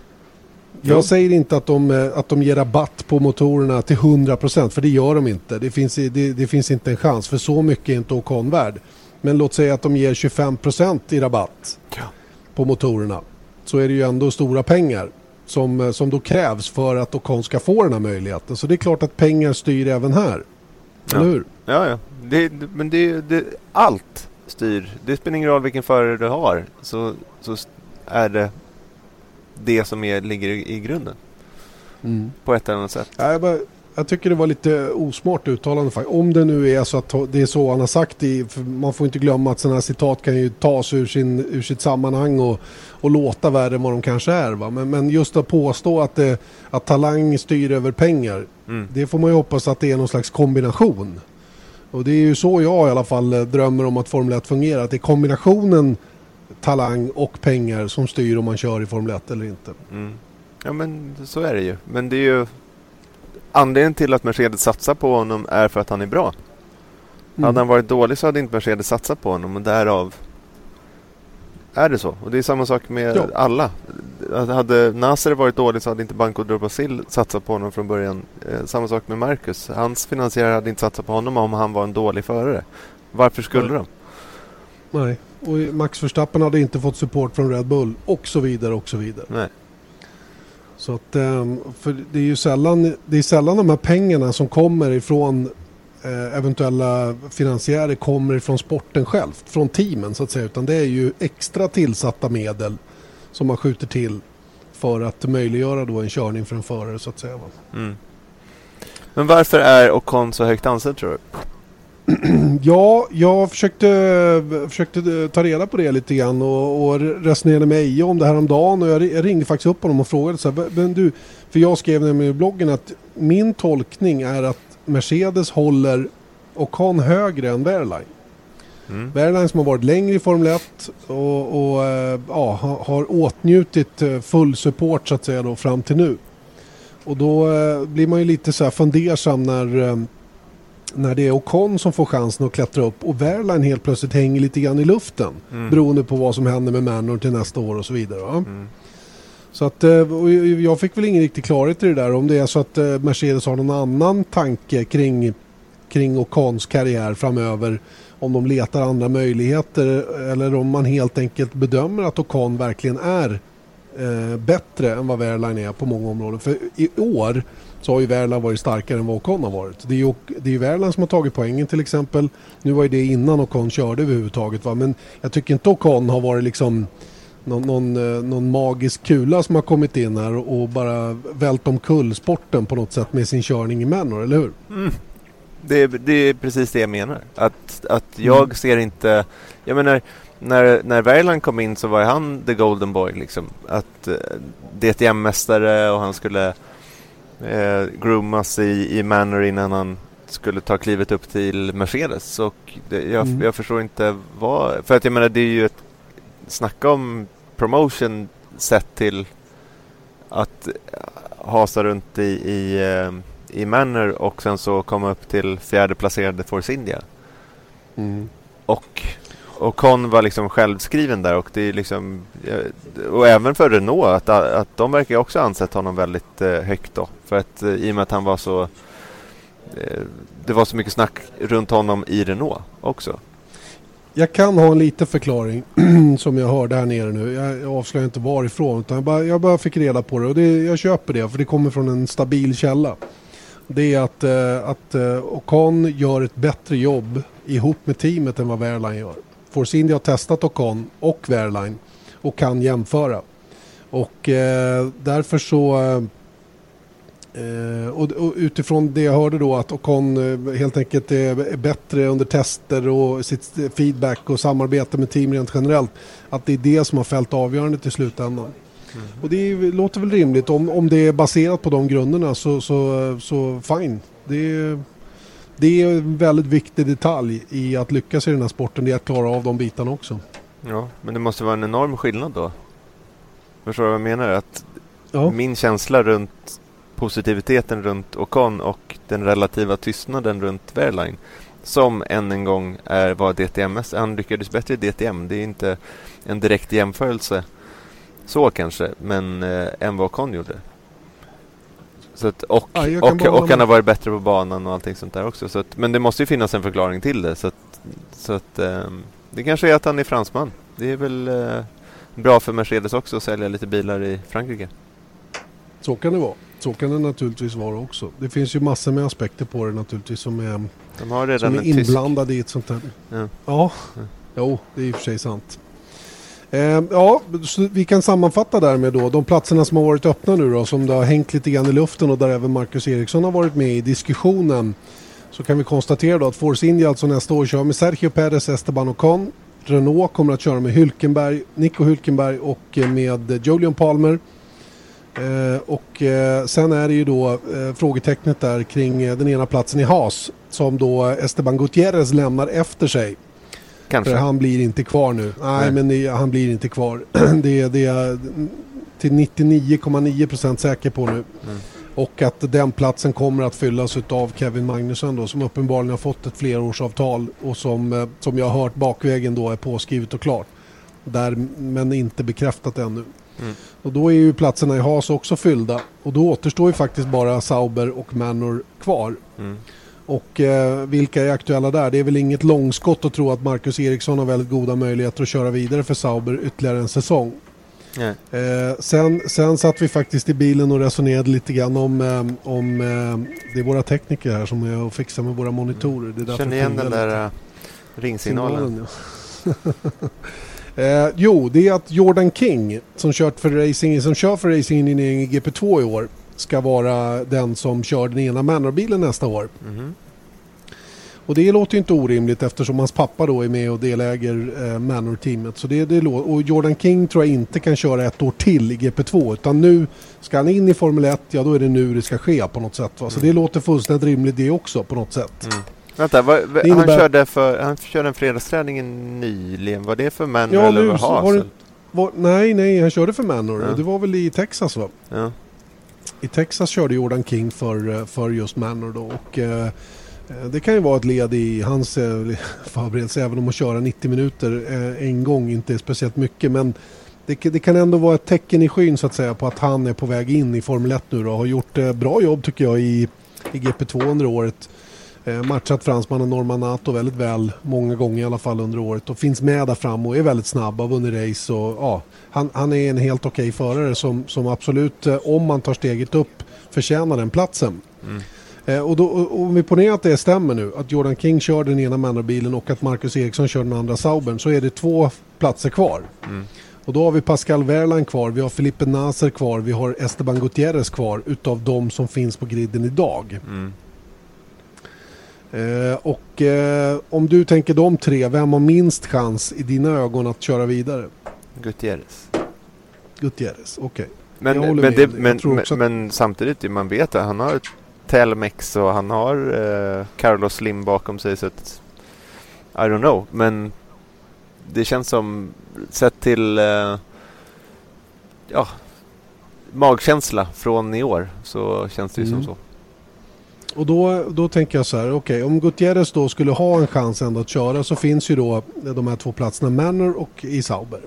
Jo. Jag säger inte att de, eh, att de ger rabatt på motorerna till 100% för det gör de inte. Det finns, det, det finns inte en chans för så mycket är inte Ocon värd. Men låt säga att de ger 25% i rabatt Ja. på motorerna. Så är det ju ändå stora pengar som, eh, som då krävs för att Ocon ska få den här möjligheten. Så det är klart att pengar styr även här. Ja. Eller hur? Ja, ja. Det, men det, det, allt styr. Det spelar ingen roll vilken förare du har. Så, så är det det som är, ligger i, i grunden. Mm. På ett eller annat sätt. Ja, jag, bara, jag tycker det var lite osmart uttalande faktiskt. Om det nu är så att det är så han har sagt i, man får inte glömma att sådana här citat kan ju tas ur, sin, ur sitt sammanhang och, och låta värre än vad de kanske är. Va? Men, men just att påstå att, det, att talang styr över pengar. Mm. Det får man ju hoppas att det är någon slags kombination. Och det är ju så jag i alla fall eh, drömmer om att Formel 1 fungerar. Att det är kombinationen talang och pengar som styr om man kör i Formel 1 eller inte. Mm. Ja men så är det ju. Men det är ju anledningen till att Mercedes satsar på honom är för att han är bra. Mm. Hade han varit dålig så hade inte Mercedes satsat på honom och därav är det så. Och det är samma sak med Ja. alla. Hade Nasser varit dålig så hade inte Banco do Brasil satsat på honom från början. Eh, samma sak med Marcus. Hans finansiärer hade inte satsat på honom om han var en dålig förare. Varför skulle Nej. de? Nej, och Max Verstappen hade inte fått support från Red Bull och så vidare och så vidare. Nej. Så att, ehm, för det är ju sällan, det är sällan de här pengarna som kommer ifrån eh, eventuella finansiärer kommer ifrån sporten själv, från teamen så att säga. Utan det är ju extra tillsatta medel som man skjuter till för att möjliggöra då en körning för en förare så att säga. Mm. Men varför är Ocon så högt ansedd tror du? Ja, jag försökte, försökte ta reda på det lite grann och, och resonerade med Eje om det här om dagen och jag ri- jag ringde faktiskt upp honom och frågade så här, men du, för jag skrev nämligen i bloggen att min tolkning är att Mercedes håller Ocon högre än Wehrlein. Mm. Wehrlein som har varit längre i Formel 1 och, och eh, ja, ha- har åtnjutit eh, full support så att säga då fram till nu. Och då eh, blir man ju lite så här fundersam när, eh, när det är Ocon som får chansen att klättra upp och Wehrlein helt plötsligt hänger lite grann i luften. Mm. Beroende på vad som händer med Manor till nästa år och så vidare. Mm. Så att, eh, jag fick väl ingen riktig klarhet i det där. Om det är så att eh, Mercedes har någon annan tanke kring, kring Ocons karriär framöver. Om de letar andra möjligheter eller om man helt enkelt bedömer att Ocon verkligen är eh, bättre än vad Wehrlein är på många områden. För i år så har ju Wehrlein varit starkare än vad Ocon har varit. Det är ju, det är ju Wehrlein som har tagit poängen till exempel. Nu var ju det innan Ocon körde överhuvudtaget. Va? Men jag tycker inte Ocon har varit liksom någon, någon, eh, någon magisk kula som har kommit in här och bara vält omkull sporten på något sätt med sin körning i Manor, eller hur? Mm. Det, är, det är precis det jag menar. Att, att jag Mm. ser inte... Jag menar, när, när Wehrlein kom in så var han the golden boy. Liksom. Att eh, DTM-mästare och han skulle eh, groomas i, i Manor innan han skulle ta klivet upp till Mercedes. Och det, jag, Mm. jag förstår inte vad... För att jag menar, det är ju ett... Snacka om promotion sett till att hasa runt i, i, eh, i Manor och sen så komma upp till fjärde placerade Force India. Mm. Och, och Con var liksom självskriven där och det är liksom eh, och även för Renault att, att de verkar också ansett honom väldigt eh, högt då. För att eh, i och med att han var så eh, det var så mycket snack runt honom i Renault också. Jag kan ha en liten förklaring som jag hörde här nere nu. Jag, jag avslöjar inte varifrån utan jag bara, jag bara fick reda på det och det, jag köper det för det kommer från en stabil källa. Det är att, eh, att eh, Ocon gör ett bättre jobb ihop med teamet än vad Wehrlein gör. Force India har testat Ocon och Wehrlein och kan jämföra. Och eh, därför så eh, eh, och, och utifrån det jag hörde då att Ocon eh, helt enkelt är, bättre under tester och sitt feedback och samarbete med team rent generellt. Att det är det som har fällt avgörandet i slutändan. Och det är, låter väl rimligt. Om, om det är baserat på de grunderna så, så, så fine. Det är, det är en väldigt viktig detalj i att lyckas i den här sporten. Det är att klara av de bitarna också. Ja, men det måste vara en enorm skillnad då. Förstår du vad jag menar? Att Ja. min känsla runt positiviteten runt Ocon och den relativa tystnaden runt Wehrlein som än en gång är vad DTMS. Han lyckades bättre i DTM. Det är inte en direkt jämförelse så kanske, men eh, än vad Ocon gjorde. Så att, och, Ja, och, och han har varit bättre på banan och allting sånt där också. Så att, men det måste ju finnas en förklaring till det. Så att, så att, ehm, det kanske är att han är fransman. Det är väl eh, bra för Mercedes också att sälja lite bilar i Frankrike. Så kan det vara. Så kan det naturligtvis vara också. Det finns ju massor med aspekter på det naturligtvis som är, De har redan som är inblandade i ett sånt här. Ja. Ja, Ja. jo, det är i och för sig sant. Eh, ja, vi kan sammanfatta därmed då de platserna som har varit öppna nu då som det har hängt lite grann i luften och där även Marcus Eriksson har varit med i diskussionen. Så kan vi konstatera då att Force India alltså nästa år kör med Sergio Perez, Esteban Ocon. Renault kommer att köra med Hülkenberg, Nico Hülkenberg och med Julian Palmer. Eh, och eh, sen är det ju då eh, frågetecknet där kring den ena platsen i Haas som då Esteban Gutierrez lämnar efter sig. Kanske. För han blir inte kvar nu. Nej, Nej. men det, han blir inte kvar. det, det är till 99,9% säker på nu. Mm. Och att den platsen kommer att fyllas av Kevin Magnusson då som uppenbarligen har fått ett flerårsavtal och som, som jag har hört bakvägen då är påskrivet och klart. Där, men inte bekräftat ännu. Mm. Och då är ju platserna i Haas också fyllda. Och då återstår ju faktiskt bara Sauber och Manor kvar. Mm. Och eh, vilka är aktuella där? Det är väl inget långskott att tro att Marcus Eriksson har väldigt goda möjligheter att köra vidare för Sauber ytterligare en säsong. Nej. Eh, sen, sen satt vi faktiskt i bilen och resonerade lite grann om, eh, om eh, det är våra tekniker här som är och fixar med våra monitorer. Det är Känner igen den plingar där lite. uh, ringsignalen. Signalen, ja. eh, jo, det är att Jordan King som, kört för racing, som kör för racingen i GP2 i år ska vara den som kör den ena Manor-bilen nästa år. Mhm. Och det låter ju inte orimligt eftersom hans pappa då är med och deläger eh, Manor-teamet. Så det, det och Jordan King tror jag inte kan köra ett år till i GP2 utan nu ska han in i Formel 1, ja då är det nu det ska ske på något sätt. Va? Så det låter fullständigt rimligt det också på något sätt. Mm. Vänta, vad, vad, innebär- han, körde för, han körde en fredagsträning nyligen. Var det för Manor Ja, eller nu var det- eller? Var, nej, nej, han körde för Manor. Ja. Det var väl i Texas va? Ja. I Texas körde Jordan King för, för just Manor då. Och, eh, eh, det kan ju vara ett led i hans eh, förberedelse även om att köra 90 minuter eh, en gång inte är speciellt mycket. Men det, det kan ändå vara ett tecken i skyn så att säga på att han är på väg in i Formel 1 nu då. Har gjort eh, bra jobb tycker jag i, i GP2 under året. Eh, matchat fransmannen Norman Nato väldigt väl många gånger i alla fall under året och finns med där fram och är väldigt snabb, har vunnit race och ja, han, han är en helt okej förare som, som absolut, eh, om man tar steget upp, förtjänar den platsen. Mm. Eh, och, då, och om vi ponerar att det stämmer nu, att Jordan King kör den ena Manor-bilen och att Marcus Eriksson kör den andra Saubern, så är det två platser kvar. Mm. Och då har vi Pascal Wehrlein kvar, vi har Felipe Nasser kvar, vi har Esteban Gutierrez kvar utav de som finns på griden idag. Mm. Eh, och eh, om du tänker de tre, vem har minst chans i dina ögon att köra vidare? Gutierrez. Gutierrez, okej. Men, håller men, med det, det. Men, men, att- men samtidigt, man vet att han har Telmex och han har eh, Carlos Slim bakom sig. Så att, I don't know. Men det känns som, sett till eh, ja, magkänsla från i år så känns det ju Mm. som så. Och då, då tänker jag så här, okej om Gutierrez då skulle ha en chans ändå att köra så finns ju då de här två platserna Manor och i Sauber.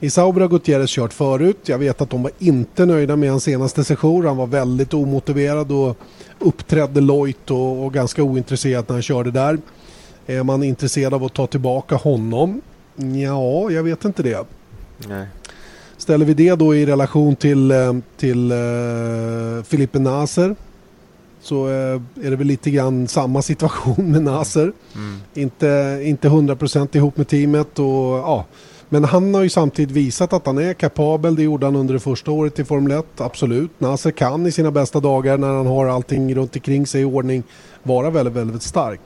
I Sauber har Gutierrez kört förut. Jag vet att de var inte nöjda med hans senaste session. Han var väldigt omotiverad och uppträdde lojt och, och ganska ointresserad när han körde där. Är man intresserad av att ta tillbaka honom? Ja, jag vet inte det. Nej. Ställer vi det då i relation till, eh, till uh, Filipe Naser så eh, är det väl lite grann samma situation med Naser. Mm. Inte, inte 100% ihop med teamet. Och, ja. Men han har ju samtidigt visat att han är kapabel. Det gjorde han under det första året i Formel 1. Absolut. Nasser kan i sina bästa dagar när han har allting runt omkring sig i ordning vara väldigt, väldigt stark.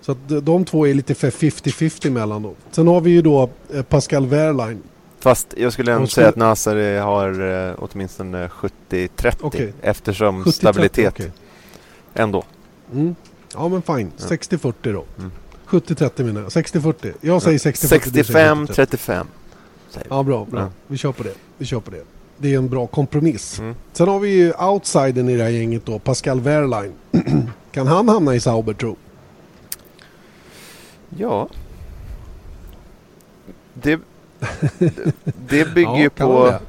Så att de- två är lite för 50-50 mellan dem. Sen har vi ju då eh, Pascal Wehrlein. Fast jag skulle ändå Och säga skulle- att Nasser har eh, åtminstone 70-30 Okej. eftersom 70-30, stabilitet okej. Ändå. Mm. Ja men fine. Ja. 60-40 då. Mm. 70-30 menar jag. 60-40. Jag säger 60-40. du säger 70-30. 65-35. säger vi. Ja bra, bra. Ja. Vi kör på det. Vi kör på det. Det är en bra kompromiss. Mm. Sen har vi ju outsidern i det här gänget då, Pascal Wehrlein. kan han hamna i Sauber tro? Ja. Det, det bygger Ja, ju kan på... det?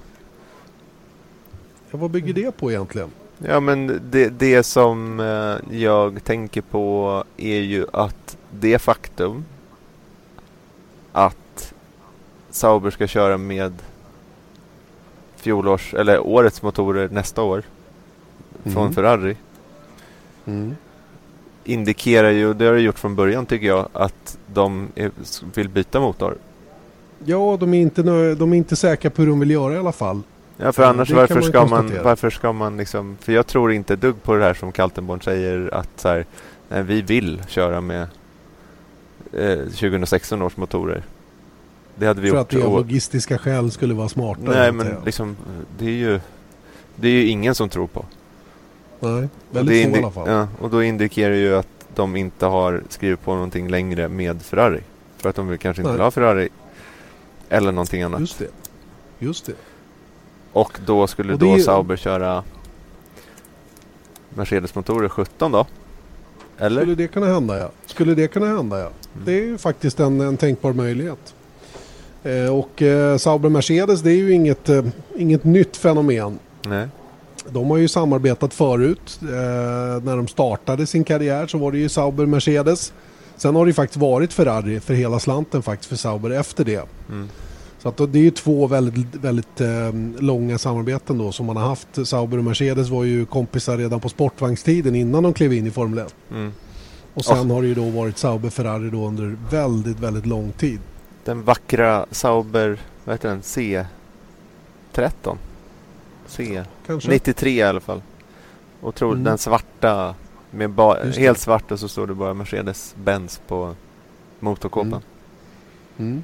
Ja, vad bygger det på egentligen? Ja men det, det som eh, jag tänker på är ju att det faktum att Sauber ska köra med fjolårs eller årets motorer nästa år från Mm. Ferrari Mm. indikerar ju, det har det gjort från början tycker jag, att de är, vill byta motor. Ja, de är, inte, de är inte säkra på hur de vill göra i alla fall. Ja, för annars varför ska man, varför ska man liksom, för jag tror inte dugg på det här som Kaltenborn säger att så här, nej, vi vill köra med eh, 2016 års motorer. Det hade vi för gjort. att det av logistiska skäl skulle vara smartare. nej, men liksom, det är ju, det är ju ingen som tror på. nej, väldigt få i alla fall. Ja, och då indikerar ju att de inte har skrivit på någonting längre med Ferrari. För att de kanske inte Nej. vill ha Ferrari. Eller någonting annat. Just det. Just det. Och då skulle Och då ju- Sauber köra Mercedes-motorer 17 då? Eller? Skulle det kunna hända ja. Skulle det kunna hända ja. Mm. Det är ju faktiskt en, en tänkbar möjlighet. Eh, och eh, Sauber Mercedes det är ju inget, eh, inget nytt fenomen. Nej. De har ju samarbetat förut. Eh, när de startade sin karriär så var det ju Sauber Mercedes. Sen har det ju faktiskt varit Ferrari för hela slanten faktiskt för Sauber efter det. Mm. Så att det är ju två väldigt, väldigt eh, långa samarbeten då som man har haft. Sauber och Mercedes var ju kompisar redan på sportvagnstiden innan de klev in i Formel 1. Mm. Och sen har det ju då varit Sauber Ferrari då under väldigt, väldigt lång tid. Den vackra Sauber, vad heter den? C13? C? Kanske? 93 i alla fall. Och tror Mm. den svarta, med helt svart och så står det bara Mercedes-Benz på motorkåpan. Mm. Mm.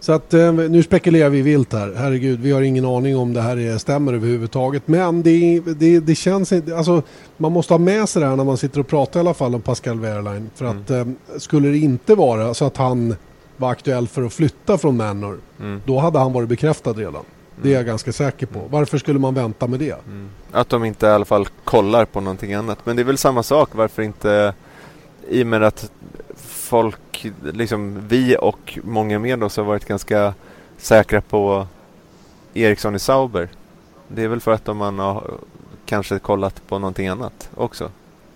Så att eh, nu spekulerar vi vilt här. Herregud, vi har ingen aning om det här är, stämmer överhuvudtaget. Men det, det, det känns inte... Alltså, man måste ha med sig det här när man sitter och pratar i alla fall om Pascal Wehrlein. För att eh, skulle det inte vara så att han var aktuell för att flytta från Manor, Mm. då hade han varit bekräftad redan. Det är jag Mm. ganska säker på. Varför skulle man vänta med det? Mm. Att de inte i alla fall kollar på någonting annat. Men det är väl samma sak. Varför inte i och med att folk, liksom vi och många med oss har varit ganska säkra på Ericsson i Sauber. Det är väl för att man har kanske kollat på någonting annat också.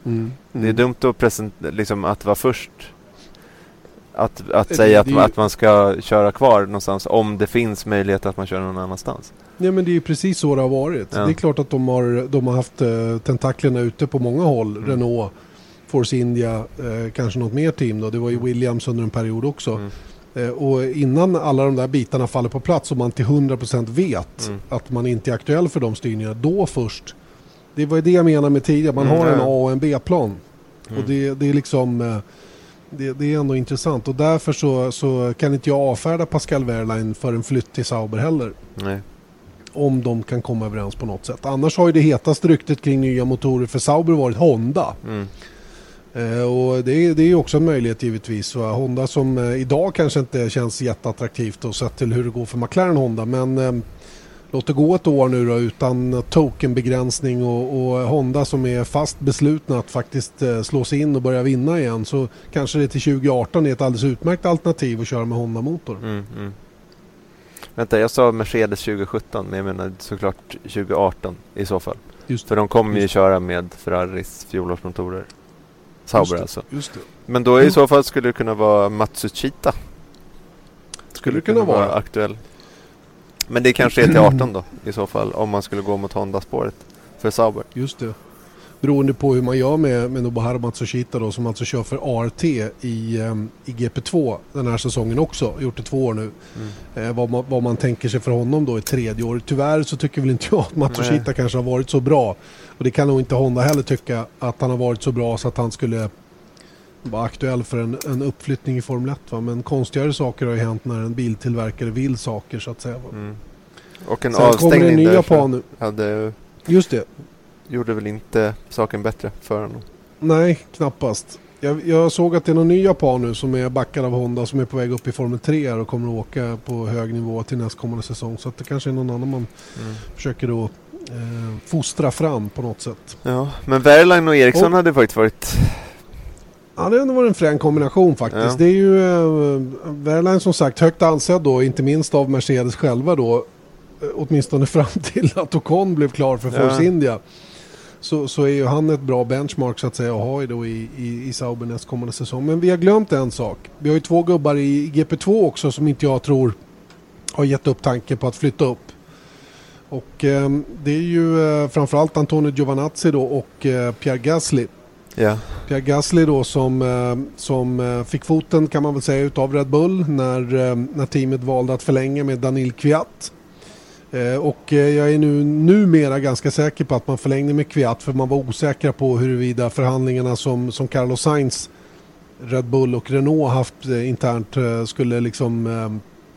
Mm. Det är dumt att, present, liksom, att vara först. Att, att Det- säga att, det man- ju- att man ska köra kvar någonstans om det finns möjlighet att man kör någon annanstans. Ja men det är ju precis så det har varit. Ja. Det är klart att de har, de har haft eh, tentaklerna ute på många håll. Mm. Renault, Force India, eh, kanske något mer team då. Det var ju Williams under en period också. Mm. Eh, och innan alla de där bitarna faller på plats och man till 100% vet Mm. att man inte är aktuell för de styrningarna, då först. Det var ju det jag menade med tidigare. Man Mm, har en. A och en B-plan. Mm. Och det, det är liksom... eh, Det, det är ändå intressant och därför så, så kan inte jag avfärda Pascal Wehrlein för en flytt till Sauber heller. Nej. Om de kan komma överens på något sätt. Annars har ju det hetaste ryktet kring nya motorer för Sauber varit Honda. Mm. Eh, och det, är- det är ju också en möjlighet givetvis. Honda som eh, idag kanske inte känns jätteattraktivt och sett till hur det går för McLaren Honda. Men eh, låt det gå ett år nu då utan tokenbegränsning och, och Honda som är fast beslutna att faktiskt slå sig in och börja vinna igen. Så kanske det till 2018 är ett alldeles utmärkt alternativ att köra med Honda-motor. Mm, mm. Vänta, jag sa Mercedes 2017 men jag menar såklart 2018 i så fall. Just För de kommer ju köra med Ferraris fjolårsmotorer. Sauber det. alltså. Just det. Men då i Mm. så fall skulle det kunna vara Matsushita. Skulle det kunna vara. aktuell. Men det kanske är till 18 då i så fall om man skulle gå mot Honda-spåret för Sauber. Just det. Beroende på hur man gör med, med Nobuharu Matsushita då som alltså kör för ART i, ehm, i GP2 den här säsongen också. Gjort det två år nu. Eh, vad, man, vad man tänker sig för honom då i tredje år. Tyvärr så tycker väl inte jag att Matsushita Nej. kanske har varit så bra. Och det kan nog inte Honda heller tycka att han har varit så bra så att han skulle vara aktuell för en, en uppflyttning i Formel 1. Va? Men konstigare saker har ju hänt när en biltillverkare vill saker så att säga. Mm. Och en Sen kommer avstängning det en ny japan nu. hade, Just det. Gjorde väl inte saken bättre för honom. Nej, knappast. Jag, jag såg att det är någon ny japan nu som är backad av Honda som är på väg upp i Formel 3 här och kommer att åka på hög nivå till nästkommande säsong. Så det kanske är någon annan man Mm. försöker då eh, fostra fram på något sätt. Ja, men Wehrlein och Eriksson Och- hade faktiskt varit... Ja, det ändå varit en frän kombination faktiskt. Ja. Det är ju eh, Wehrlein som sagt högt ansedd då, inte minst av Mercedes själva då. eh, Åtminstone fram till att Ocon blev klar för Force Ja. India. Så, så är ju han ett bra benchmark så att säga att ha i, då i, i, i Sauber nästkommande säsong. Men vi har glömt en sak. Vi har ju två gubbar i GP2 också som inte jag tror har gett upp tanken på att flytta upp. Och eh, det är ju eh, framförallt Antonio Giovanazzi då och eh, Pierre Gasly. Ja. Pierre Gasly då som, eh, som eh, fick foten kan man väl säga utav Red Bull när, eh, när teamet valde att förlänga med Danil Kviat. Och jag är nu numera ganska säker på att man förlängde med Kviat för man var osäkra på huruvida förhandlingarna som, som Carlos Sainz, Red Bull och Renault haft internt skulle liksom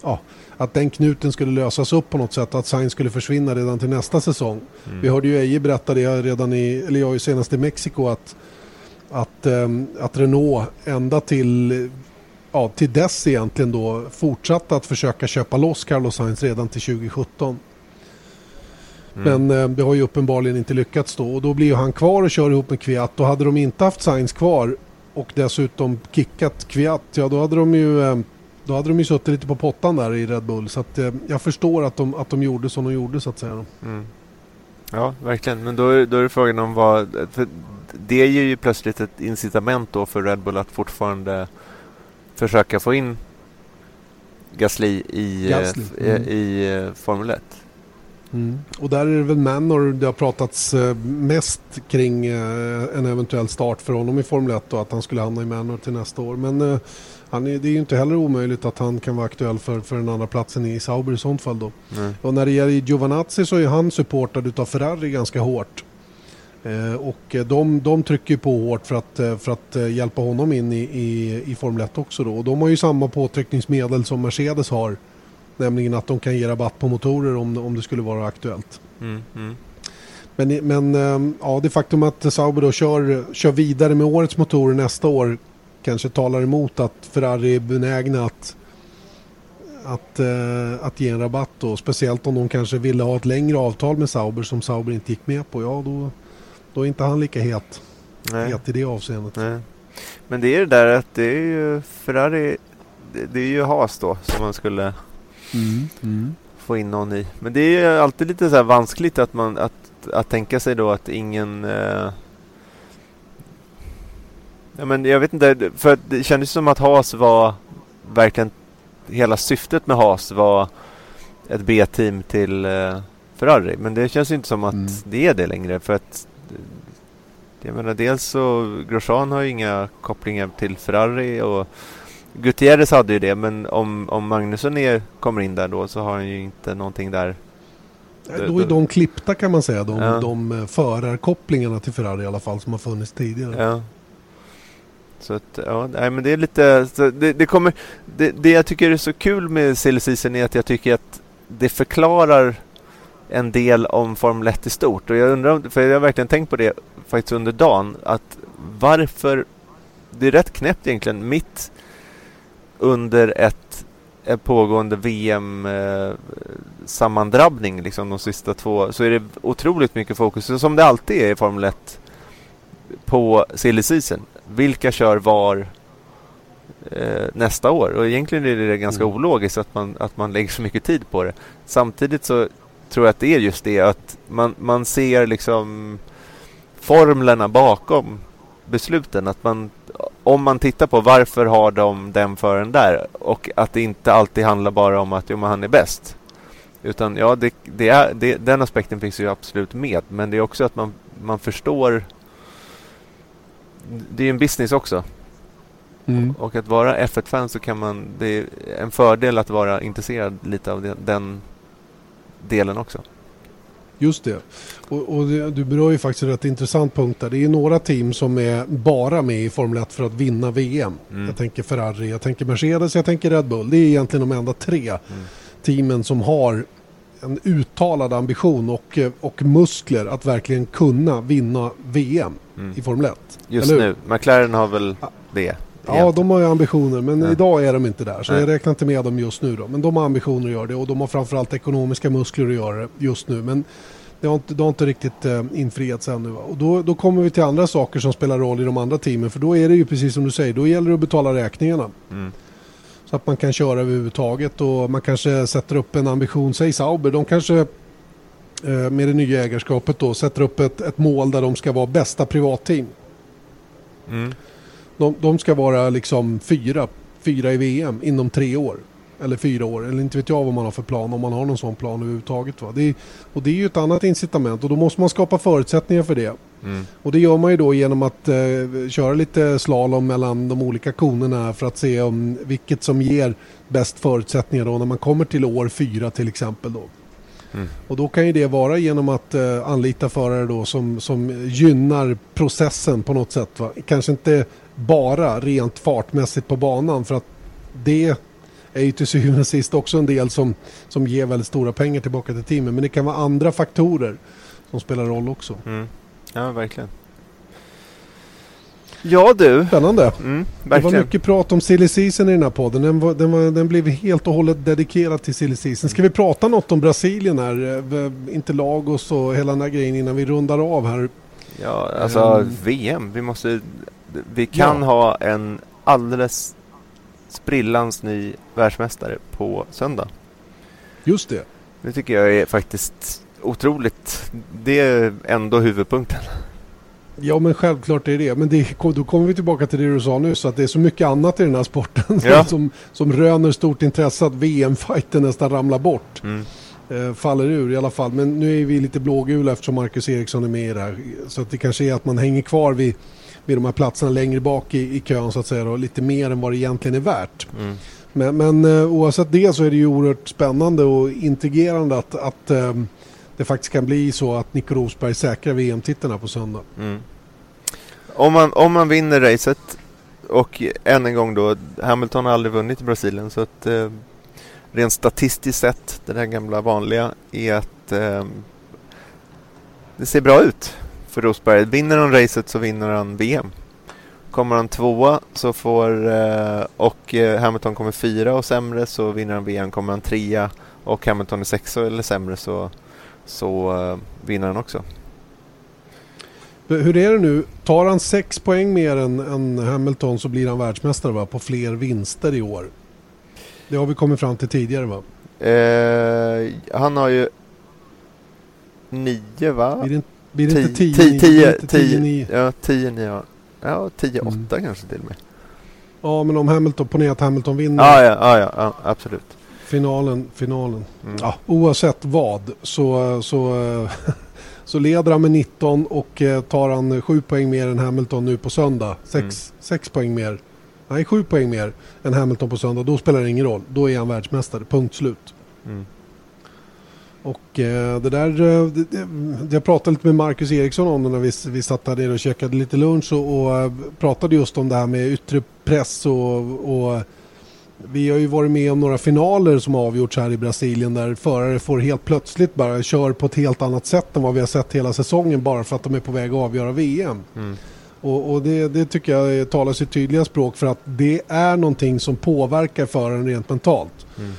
ja, att den knuten skulle lösas upp på något sätt, att Sainz skulle försvinna redan till nästa säsong. Mm. Vi hörde ju Eje berätta det redan i, eller jag senast i Mexiko att, att, att Renault ända till, ja, till dess egentligen då fortsatte att försöka köpa loss Carlos Sainz redan till 2017. Mm. Men eh, det har ju uppenbarligen inte lyckats då och då blir ju han kvar och kör ihop med Kviat och hade de inte haft Sainz kvar och dessutom kickat Kviat, ja då hade de ju eh, då hade de ju suttit lite på pottan där i Red Bull. Så att, eh, jag förstår att de, att de gjorde som de gjorde så att säga. Mm. Ja, verkligen. Men då är, då är det frågan om vad... det ger ju plötsligt ett incitament då för Red Bull att fortfarande försöka få in Gasly i, Gasly. Eh, mm. i, i eh, Formel 1. Mm. Och där är det väl Manor det har pratats eh, mest kring en eventuell start för honom i Formel 1 och att han skulle hamna i Manor till nästa år. Men han är, det är ju inte heller omöjligt att han kan vara aktuell för, för den andra platsen i Sauber i sånt fall då. Mm. Och när det gäller Giovanazzi så är han supportad av Ferrari ganska hårt. Eh, och de, de trycker på hårt för att, eh, för att eh, hjälpa honom in i, i, i Formel 1 också då. Och de har ju samma påtryckningsmedel som Mercedes har. Nämligen att de kan ge rabatt på motorer om, om det skulle vara aktuellt. Mm, mm. Men, men eh, ja, det faktum att Sauber då kör, kör vidare med årets motorer nästa år kanske talar emot att Ferrari är benägna att, att, att ge en rabatt då. Speciellt om de kanske ville ha ett längre avtal med Sauber som Sauber inte gick med på. Ja, då, då är inte han lika het, Nej. het i det avseendet. Nej. Men det är det där att det är ju Ferrari, det, det är ju Haas då som man skulle mm. Mm. få in någon i. Men det är ju alltid lite så här vanskligt att man att, att tänka sig då att ingen uh, Ja, men jag vet inte, för det kändes som att Haas var verkligen hela syftet med Haas var ett B-team till eh, Ferrari. Men det känns inte som att mm. det är det längre för att jag menar dels så Grosjean har ju inga kopplingar till Ferrari och Gutierrez hade ju det men om, om Magnusson är, kommer in där då så har han ju inte någonting där. Då är de klippta kan man säga, de, ja. de eh, förarkopplingarna till Ferrari i alla fall som har funnits tidigare. Ja. Så att, ja, nej, men det är lite, det, det, kommer, det, det jag tycker är så kul med silly är att jag tycker att det förklarar en del om Formel 1 i stort. Och jag undrar, för jag har verkligen tänkt på det faktiskt under dagen, att varför, det är rätt knäppt egentligen, mitt under ett, ett pågående VM-sammandrabbning, eh, liksom de sista två, så är det otroligt mycket fokus, som det alltid är i Formel 1, på silly season vilka kör var eh, nästa år? Och egentligen är det ganska mm. ologiskt att man, att man lägger så mycket tid på det. Samtidigt så tror jag att det är just det att man, man ser liksom formlerna bakom besluten. Att man, om man tittar på varför har de den föraren där och att det inte alltid handlar bara om att jo, han är bäst. Utan ja, det, det är, det, den aspekten finns ju absolut med. Men det är också att man, man förstår det är en business också. Mm. Och att vara F1-fan så kan man, det är en fördel att vara intresserad lite av den delen också. Just det. Och, och det, du berör ju faktiskt en rätt intressant punkt där. Det är några team som är bara med i Formel 1 för att vinna VM. Mm. Jag tänker Ferrari, jag tänker Mercedes, jag tänker Red Bull. Det är egentligen de enda tre mm. teamen som har en uttalad ambition och, och muskler att verkligen kunna vinna VM mm. i Formel 1. Just nu. McLaren har väl det. Ja, de har ju ambitioner men ja. idag är de inte där. Så Nej. jag räknar inte med dem just nu då. Men de har ambitioner att göra det och de har framförallt ekonomiska muskler att göra det just nu. Men det har inte, det har inte riktigt eh, infriats ännu. Va? Och då, då kommer vi till andra saker som spelar roll i de andra teamen. För då är det ju precis som du säger, då gäller det att betala räkningarna. Mm. Så att man kan köra överhuvudtaget och man kanske sätter upp en ambition. Säg Sauber, de kanske eh, med det nya ägarskapet då sätter upp ett, ett mål där de ska vara bästa privatteam. Mm. De, de, ska vara liksom fyra, fyra i VM inom tre år. eller fyra år. Eller inte vet jag vad man har för plan, om man har någon sån plan överhuvudtaget. Va? Det är, och det är ju ett annat incitament och då måste man skapa förutsättningar för det. Mm. Och det gör man ju då genom att eh, köra lite slalom mellan de olika konerna för att se om vilket som ger bäst förutsättningar då när man kommer till år fyra till exempel. Då. Mm. Och då kan ju det vara genom att eh, anlita förare då som, som gynnar processen på något sätt. Va? Kanske inte bara rent fartmässigt på banan för att det är ju till syvende och sist också en del som, som ger väldigt stora pengar tillbaka till teamet. Men det kan vara andra faktorer som spelar roll också. Mm. Ja, verkligen. Ja du. Spännande. Mm, Det var mycket prat om silly season i den här podden. Den, var, den, var, den blev helt och hållet dedikerad till silly season. Ska vi prata något om Brasilien här? Eh, Inte Lagos och hela den här grejen innan vi rundar av här. Ja, alltså Ehm. VM. Vi måste... Vi kan Ja. ha en alldeles sprillans ny världsmästare på söndag. Just det. Det tycker jag är faktiskt otroligt. Det är ändå huvudpunkten. Ja men självklart är det. Men det, då kommer vi tillbaka till det du sa nu. Så att det är så mycket annat i den här sporten Ja. som, som röner stort intresse att VM-fighten nästan ramlar bort. Mm. Eh, faller ur i alla fall. Men nu är vi lite blågula eftersom Marcus Eriksson är med i det här. Så att det kanske är att man hänger kvar vid, vid de här platserna längre bak i, i kön så att säga. Då, lite mer än vad det egentligen är värt. Mm. Men, men eh, oavsett det så är det ju oerhört spännande och integrerande att, att eh, det faktiskt kan bli så att Nico Rosberg säkrar VM-titeln här på söndag. Mm. Om, man, om man vinner racet och än en gång då, Hamilton har aldrig vunnit i Brasilien så att eh, rent statistiskt sett, det där gamla vanliga, är att eh, det ser bra ut för Rosberg. Vinner han racet så vinner han VM. Kommer han tvåa så får, eh, och eh, Hamilton kommer fyra och sämre så vinner han VM. Kommer han trea och Hamilton är sexa eller sämre så, så eh, vinner han också. Hur är det nu? Tar han sex poäng mer än, än Hamilton så blir han världsmästare va? på fler vinster i år. Det har vi kommit fram till tidigare va? Eh, han har ju nio va? Blir det, inte- blir det inte Tio- 10 tio- tio- tio, tio- nio? Ja, tio, nio. ja. Ja, tio, Mm. åtta kanske till och med. Ja men om Hamilton, ponera att Hamilton vinner Ja, ja, ja, ja, absolut. finalen, finalen. Mm. Ja, oavsett vad så, så, så leder han med 19 och eh, tar han 7 poäng mer än Hamilton nu på söndag. 6 sex poäng mer. Nej, 7 poäng mer än Hamilton på söndag. Då spelar det ingen roll. Då är han världsmästare. Punkt slut. Mm. Och eh, det där, eh, det, det, jag pratade lite med Marcus Eriksson om det när vi, vi satt där nere och käkade lite lunch och, och eh, pratade just om det här med yttre press och, och vi har ju varit med om några finaler som har avgjorts här i Brasilien där förare får helt plötsligt bara kör på ett helt annat sätt än vad vi har sett hela säsongen bara för att de är på väg att avgöra VM. Mm. Och, och det, det tycker jag talar sitt tydliga språk för att det är någonting som påverkar föraren rent mentalt. Mm.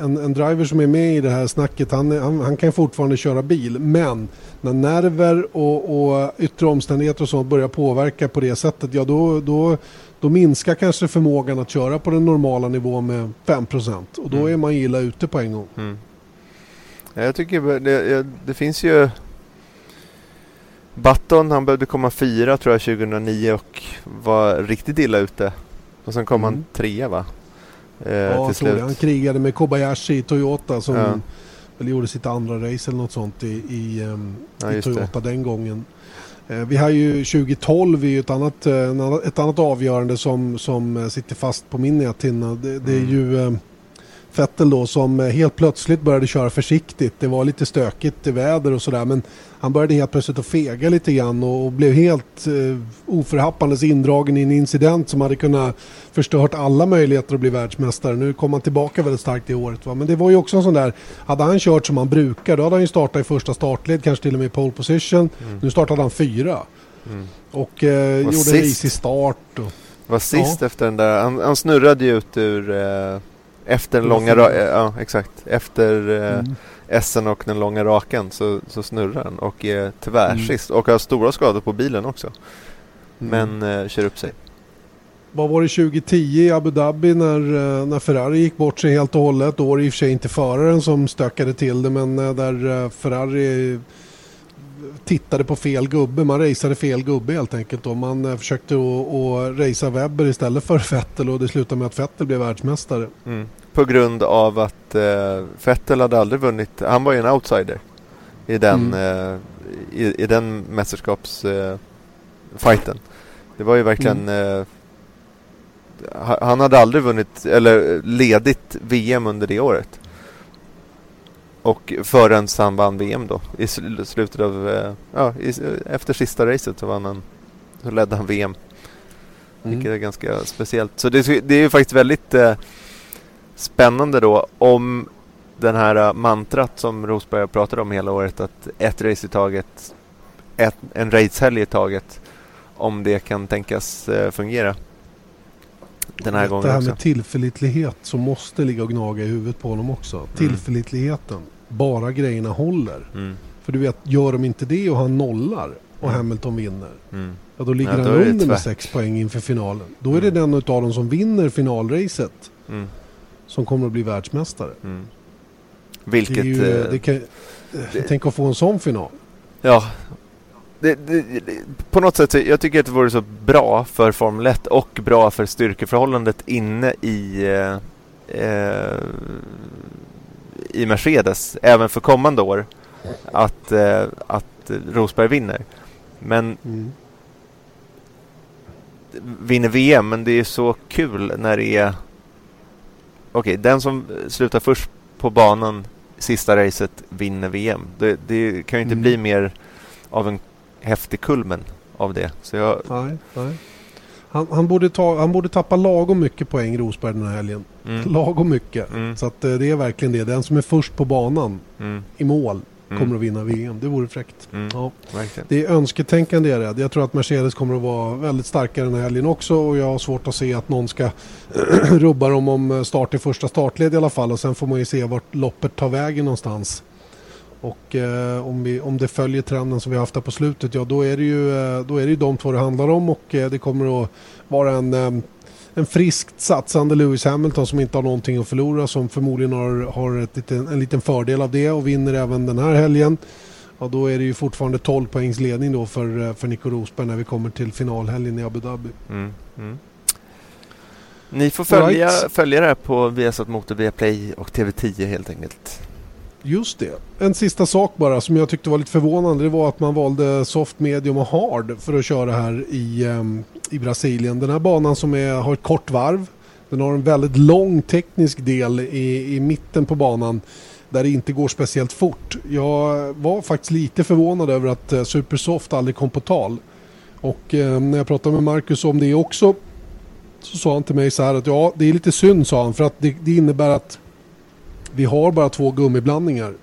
En, en driver som är med i det här snacket, han, han, han kan fortfarande köra bil. Men när nerver och, och yttre omständigheter och sånt börjar påverka på det sättet, ja då, då, då minskar kanske förmågan att köra på den normala nivån med 5%. Och då Mm. är man illa ute på en gång. Mm. Ja, Jag tycker det, det, det finns ju Button, han behövde komma fyra tror jag 2009 och var riktigt illa ute. Och sen kom Mm. han trea va? Eh, Ja, till slut. Han krigade med Kobayashi i Toyota som Ja. väl gjorde sitt andra race eller något sånt i, i, ehm, Ja, i just det. Toyota den gången. Eh, Vi har ju 2012 är ju ett annat, eh, ett annat avgörande som, som eh, sitter fast på min näthinna. Det, det är Mm. ju eh, Vettel då som eh, helt plötsligt började köra försiktigt. Det var lite stökigt i väder och sådär men han började helt plötsligt att fega lite grann och, blev helt eh, oförhappandes indragen i en incident som hade kunnat förstört alla möjligheter att bli världsmästare. Nu kom han tillbaka väldigt starkt i året. Va? Men det var ju också en sån där, hade han kört som han brukar då hade han ju startat i första startled, kanske till och med i pole position. Mm. Nu startade han fyra Mm. och eh, gjorde sist. en risig start. Och, Var sist efter den där, han, han snurrade ju ut ur eh, efter den långa, eh, ja exakt, efter eh, mm. Essen och den långa raken så, så snurrar han och är tvärsist och har stora skador på bilen också. Mm. Men eh, kör upp sig. Vad var det 2010 i Abu Dhabi när, eh, när Ferrari gick bort sig helt och hållet? Då var det i och för sig inte föraren som stökade till det men eh, där eh, Ferrari tittade på fel gubbe. Man raceade fel gubbe helt enkelt. Och man försökte att racea Webber istället för Vettel och det slutade med att Vettel blev världsmästare. Mm. På grund av att eh, Vettel hade aldrig vunnit. Han var ju en outsider i den, Mm. eh, i, i den mästerskapsfighten. det var ju verkligen eh, ha- han hade aldrig vunnit eller ledit VM under det året. Och förrän han vann VM då. I sl- slutet av, eh, ja, i, efter sista racet så vann han, så ledde han VM. Vilket Mm. är ganska speciellt. Så det, det är ju faktiskt väldigt eh, spännande då om den här eh, mantrat som Rosberg pratade om hela året att ett race i taget, ett, en racehelg i taget, om det kan tänkas eh, fungera. Den här det gången här också. med tillförlitlighet som måste ligga och gnaga i huvudet på honom också. Tillförlitligheten. Bara grejerna håller. Mm, För du vet, gör de inte det och han nollar och Mm. Hamilton vinner. mm, Ja, då ligger Ja, han då det under med sex poäng inför finalen. Då är det Mm. den av dem som vinner finalracet mm, som kommer att bli världsmästare. mm. Vilket... ju, eh, kan, det- Tänk att få en sån final. Ja. Det, det, på något sätt, jag tycker att det vore så bra för Formel 1 och bra för styrkeförhållandet inne i, eh, eh, i Mercedes, även för kommande år, att, eh, att Rosberg vinner. Men Mm. vinner VM, men det är så kul när det är... Okej, den som slutar först på banan sista racet vinner VM. Det, det kan ju inte Mm. bli mer av en häftig kulmen av det. Så jag... Nej, nej. Han, han, borde ta, han borde tappa lagom mycket poäng Rosberg den här helgen. Mm, Lagom mycket. mm, Så att eh, det är verkligen det. Den som är först på banan mm, i mål mm, kommer att vinna VM. Det vore fräckt. mm, Ja. verkligen. Det är önsketänkande jag är rädd. Jag tror att Mercedes kommer att vara väldigt starka den här helgen också och jag har svårt att se att någon ska rubba dem om start i första startled i alla fall och sen får man ju se vart loppet tar vägen någonstans. Och eh, om, vi, om det följer trenden som vi haft här på slutet, ja då är det ju, eh, då är det ju de två det handlar om och eh, det kommer att vara en, eh, en friskt satsande Lewis Hamilton som inte har någonting att förlora som förmodligen har, har ett liten, en liten fördel av det och vinner även den här helgen. Ja, då är det ju fortfarande 12 poängs ledning då för, eh, för Nico Rosberg när vi kommer till finalhelgen i Abu Dhabi. Mm, mm. Ni får följa, Right. följa det här på Viasat Motor, Viaplay och TV10 helt enkelt. Just det. En sista sak bara som jag tyckte var lite förvånande. Det var att man valde soft, medium och hard för att köra här i, ehm, i Brasilien. Den här banan som är, har ett kort varv. Den har en väldigt lång teknisk del i, i mitten på banan där det inte går speciellt fort. Jag var faktiskt lite förvånad över att eh, Supersoft aldrig kom på tal. Och eh, när jag pratade med Marcus om det också så sa han till mig så här att ja, det är lite synd sa han för att det, det innebär att vi har bara två gummiblandningar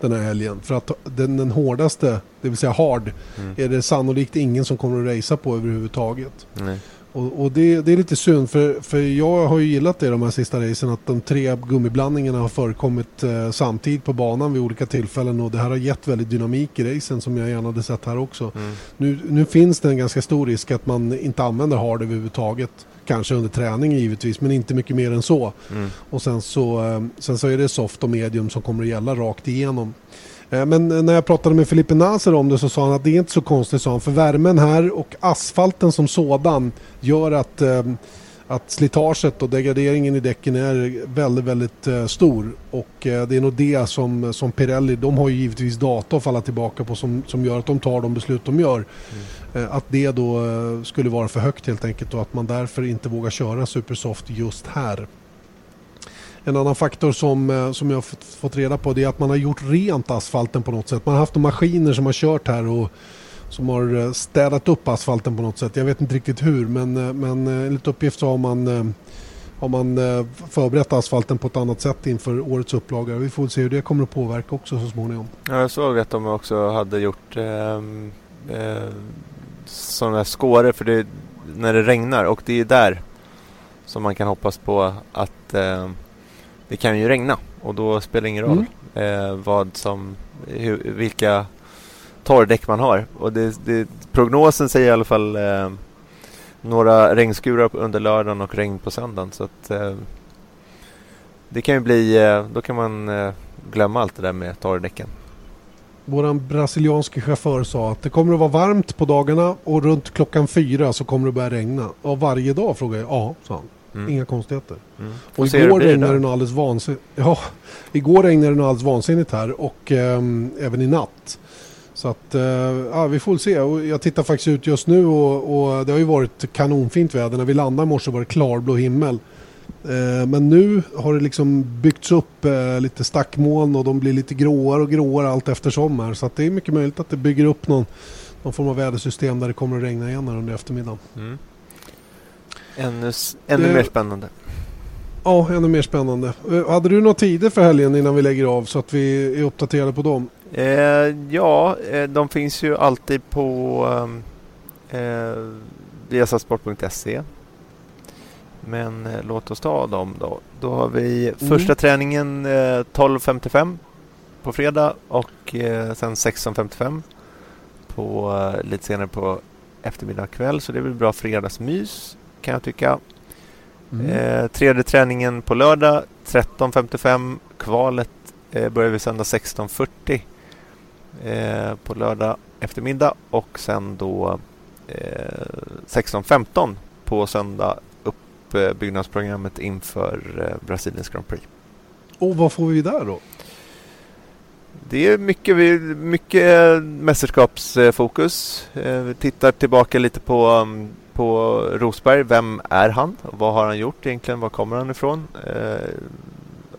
den här helgen. För att den, den hårdaste, det vill säga hard, Mm. är det sannolikt ingen som kommer att racea på överhuvudtaget. Nej. Och, och det, det är lite synd för, för jag har ju gillat det de här sista racen att de tre gummiblandningarna har förekommit eh, samtidigt på banan vid olika tillfällen och det här har gett väldigt dynamik i racen som jag gärna hade sett här också. Mm. Nu, nu finns det en ganska stor risk att man inte använder hard överhuvudtaget. Kanske under träning givetvis men inte mycket mer än så. Mm. Och sen så, eh, sen så är det soft och medium som kommer att gälla rakt igenom. Eh, Men när jag pratade med Felipe Naser om det så sa han att det är inte så konstigt sa han, för värmen här och asfalten som sådan gör att, eh, att slitaget och degraderingen i däcken är väldigt, väldigt eh, stor. Och eh, det är nog det som, som Pirelli, de har ju givetvis data att falla tillbaka på som, som gör att de tar de beslut de gör. Eh, Eh, att det då eh, skulle vara för högt helt enkelt och att man därför inte vågar köra Supersoft just här. En annan faktor som, eh, som jag har fått, reda på det är att man har gjort rent asfalten på något sätt. Man har haft maskiner som har kört här och som har städat upp asfalten på något sätt. Jag vet inte riktigt hur men, men enligt uppgift så har man, har man förberett asfalten på ett annat sätt inför årets upplaga. Vi får väl se hur det kommer att påverka också så småningom. Ja, jag såg att de också hade gjort ehm, eh, eh, sådana skåror för det, när det regnar och det är där som man kan hoppas på att eh, det kan ju regna och då spelar det ingen roll eh, vad som, hur, vilka torrdäck man har. Och det, det, prognosen säger i alla fall eh, några regnskurar under lördagen och regn på söndagen. Så att, eh, det kan ju bli, eh, då kan man eh, glömma allt det där med torrdäcken. Våran brasilianske chaufför sa att det kommer att vara varmt på dagarna och runt klockan fyra så kommer det börja regna. Och varje dag frågade jag. Ja, sa han. Mm. Inga konstigheter. Mm. Och igår regnade det nog alldeles vansinnigt. Ja, igår regnade det alldeles vansinnigt här och eh, även i natt. Så att, eh, ja, vi får se. Och jag tittar faktiskt ut just nu och, och, det har ju varit kanonfint väder. När vi landade i morse var det klarblå himmel. Eh, men nu har det liksom byggts upp eh, lite stackmoln och de blir lite gråare och gråare allt eftersom här. Så att det är mycket möjligt att det bygger upp någon, någon form av vädersystem där det kommer att regna igen under eftermiddagen. Mm. Ännu, ännu det, mer spännande. Ja, ännu mer spännande. Eh, hade du några tider för helgen innan vi lägger av så att vi är uppdaterade på dem? Eh, ja, eh, de finns ju alltid på ehm, eh, viasasport.se. Men eh, låt oss ta dem då. Då har vi mm. första träningen eh, 12.55 på fredag och eh, sen 16.55 på eh, lite senare på eftermiddag kväll. Så det blir bra fredagsmys kan jag tycka. Mm. Eh, tredje träningen på lördag 13.55. Kvalet eh, börjar vi sända 16.40 eh, på lördag eftermiddag och sen då 16.15 på söndag uppbyggnadsprogrammet inför Brasiliens Grand Prix. Och vad får vi där då? Det är mycket, mycket mästerskapsfokus. Vi tittar tillbaka lite på mm, på Rosberg. Vem är han? Vad har han gjort egentligen? Var kommer han ifrån? Eh,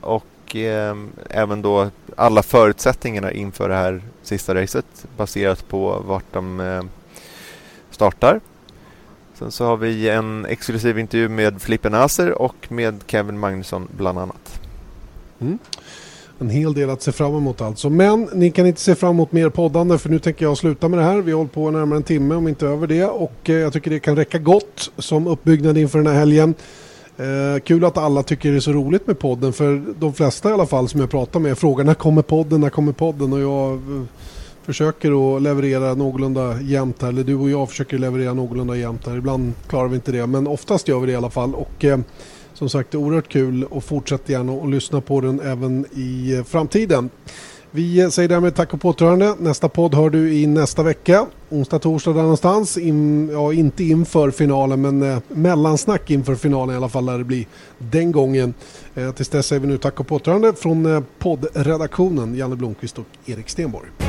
och eh, även då alla förutsättningarna inför det här sista racet baserat på vart de eh, startar. Sen så har vi en exklusiv intervju med Filippe Naser och med Kevin Magnusson bland annat. Mm en hel del att se fram emot alltså. Men ni kan inte se fram emot mer poddande för nu tänker jag sluta med det här. Vi har hållit på närmare en timme om inte över det och eh, jag tycker det kan räcka gott som uppbyggnad inför den här helgen. Eh, kul att alla tycker det är så roligt med podden för de flesta i alla fall som jag pratar med frågar när kommer podden, när kommer podden och jag eh, försöker att leverera någorlunda jämnt här, eller du och jag försöker leverera någorlunda jämnt här. Ibland klarar vi inte det men oftast gör vi det i alla fall. Och, eh, som sagt, det är oerhört kul och fortsätt gärna att lyssna på den även i eh, framtiden. Vi eh, säger därmed tack och påtrörande. Nästa podd hör du i nästa vecka. Onsdag, torsdag där någonstans. In, ja, inte inför finalen men eh, mellansnack inför finalen i alla fall lär det bli den gången. Eh, tills dess säger vi nu tack och påtrörande från eh, poddredaktionen Janne Blomqvist och Erik Stenborg.